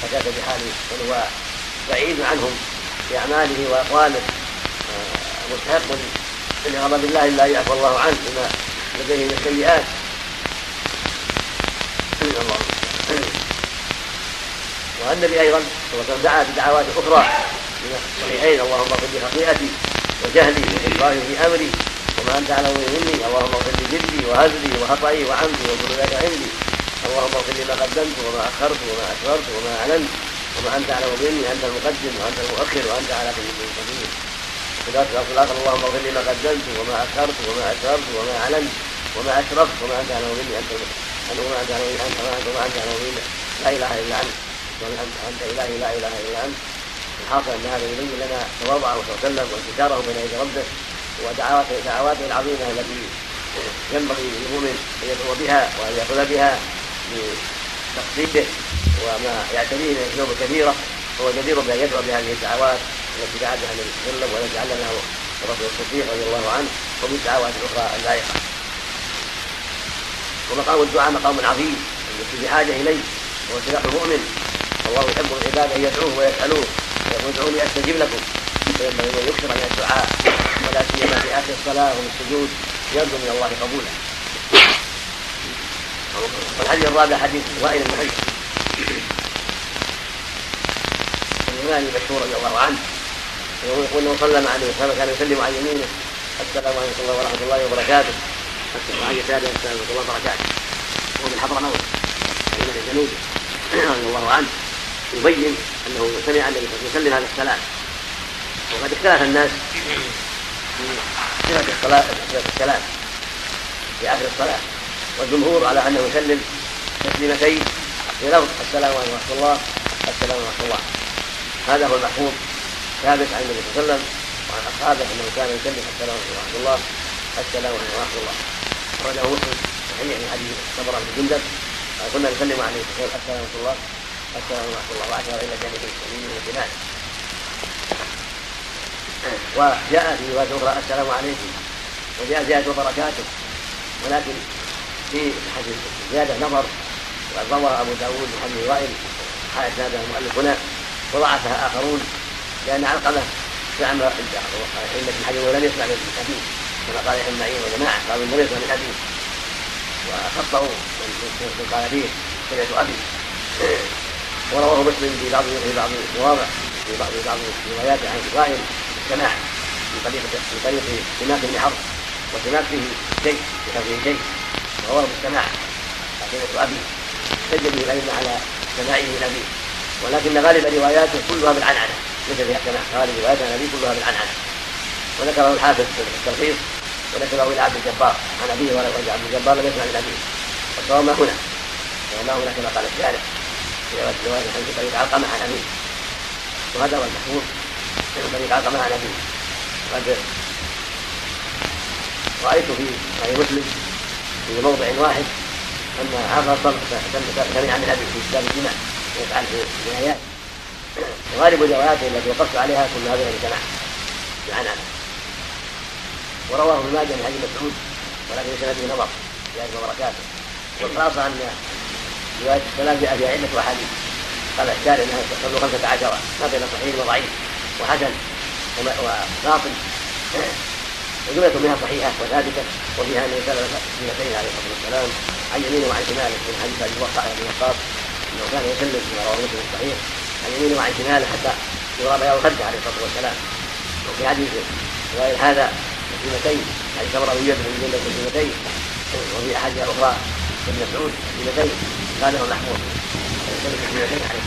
فكان بحاله بل هو بعيد عنهم في أعماله وأقواله. آه، مستحق لغضب الله إلا ان يعفو الله عنه بما لديه من السيئات. والنبي أيضا صلى دعا بدعوات أخرى من الصحيحين اللهم اغفر لي خطيئتي وجهلي وإسرائي في أمري. وما انت على مني اللهم اغفر لي جدي وهزلي وخطئي وعمدي وكل ذلك عندي. اللهم اغفر لي ما قدمت وما أخرت وما اسررت وما أعلنت. وما أنت على مني أنت المقدم وأنت المؤخر وأنت على كل شيء قدير وفي الآخر اللهم اغفر لي ما قدمت وما أخرت وما اسررت وما أعلنت. وما أشرفت. وما أنت أعلم مني أنت أنت وما أنت أعلم مني أنت وما انت أنت أعلم مني لا إله إلا أنت. وانت انت إلهي لا إله إلا أنت. الحاصل أن هذا يبين لنا تواضعه وسلم وانتشاره بين يدي ربه. ودعواته دعواته العظيمة التي ينبغي للمؤمن أن يدعو بها وأن يأخذ بها لتقصيده وما يعتريه من الذنوب الكثيره هو جدير بأن يدعو بهذه الدعوات التي دعا بها النبي صلى الله عليه وسلم والتي علمها الرسول الصديق رضي الله عنه وبالدعوات الأخرى اللائقة. ومقام الدعاء مقام عظيم التي بحاجه إليه هو سلاح المؤمن. الله يحب من عباده أن يدعوه ويسألوه ويقول ادعوني أستجب لكم. فينبغي يكثر من الدعاء ولا سيما في آخر الصلاة وفي السجود يرجو من الله قبوله. والحديث الرابع حديث وائل بن حجر اليماني مشهور رضي الله عنه يقول انه صلى مع النبي صلى كان يسلم عن يمينه السلام عليكم ورحمة الله وبركاته. وعن يساره السلام ورحمة الله وبركاته. وهو من حضرموت من الجنوب رضي الله عنه يبين أنه سمع النبي صلى الله عليه وسلم هذا السلام. وقد اختلف الناس في صفه الصلاه صفه السلام في آخر الصلاة. والجمهور على أنه يسلم تسليمتين بلفظ السلام عليكم ورحمة الله السلام ورحمة الله. هذا هو المحفوظ ثابت عن النبي صلى الله عليه وسلم وعن اصحابه أنه كان يسلم السلام عليكم ورحمة الله السلام عليكم ورحمة الله. اخرجه مسلم صحيح من حديث صبر بن جندب كنا نسلم عليه السلام ورحمة الله السلام ورحمة الله. وأشار إلى جانبه يمينه وشماله وجاء في روايه أخرى السلام عليكم. وجاء زيادة وبركاته. ولكن في حديث زيادة نظر وقد روى أبو داود محمد وائل حال هذا المؤلف هنا وضعفها لأن علقمة زعم عند ابن حجر ولم يسمع من الحديث كما قال يحيى معين وجماعة قالوا لم يسمع من الحديث. وخطأوا من قال به سمعت أبي. ورواه مسلم في بعض في بعض المواضع في بعض بعض رواياته عن وائل السماع من طريق من طريق سماك بن حرب وسماك فيه شيء بحفظه شيء رواه بالسماع سمعت أبي سجل به الأئمة على سماعه من ابيه ولكن غالب رواياته كلها بالعنعنة. ليس فيها سماع غالب روايات عن ابيه كلها بالعنعنة. وذكره الحافظ في التلخيص وذكره إلى عبد الجبار. عن ابيه ورجع عبد الجبار لم يسمع من ابيه والصواب ما هنا. وما هنا كما قال الشارع في روايه عن طريق علقمه عن ابيه وهذا هو المحفوظ. علقمه عن ابيه قد رأيت في صحيح مسلم في موضع واحد أن هذا الصلب سمع من ابي في كتاب الجماع ويفعل في النهايات وغالب رواياته التي وقفت عليها كل هذا الذي سمع بعنانه ورواه ابن ماجه من حديث مسعود ولكن سنده نظر في هذه وبركاته. والخلاصة أن رواية السلام جاء فيها عده احاديث قال الشارع إنها تصل خمسة عشر ما بين صحيح وضعيف. وحسن وباطل. وجملة منها صحيحة وثابتة وفيها أن يسأل سنتين عليه الصلاة والسلام عن يمينه وعن شماله من حديث أبي وقاص بن وقاص أنه كان يسلم فيما رواه مسلم الصحيح عن يمينه وعن شماله حتى يرى بياض خده عليه الصلاة والسلام. وفي حديث غير هذا تسليمتين حديث أمر أبي يوسف بن جندة تسليمتين وفي أحاديث أخرى ابن مسعود تسليمتين هذا هو المحمود يسلم تسليمتين عليه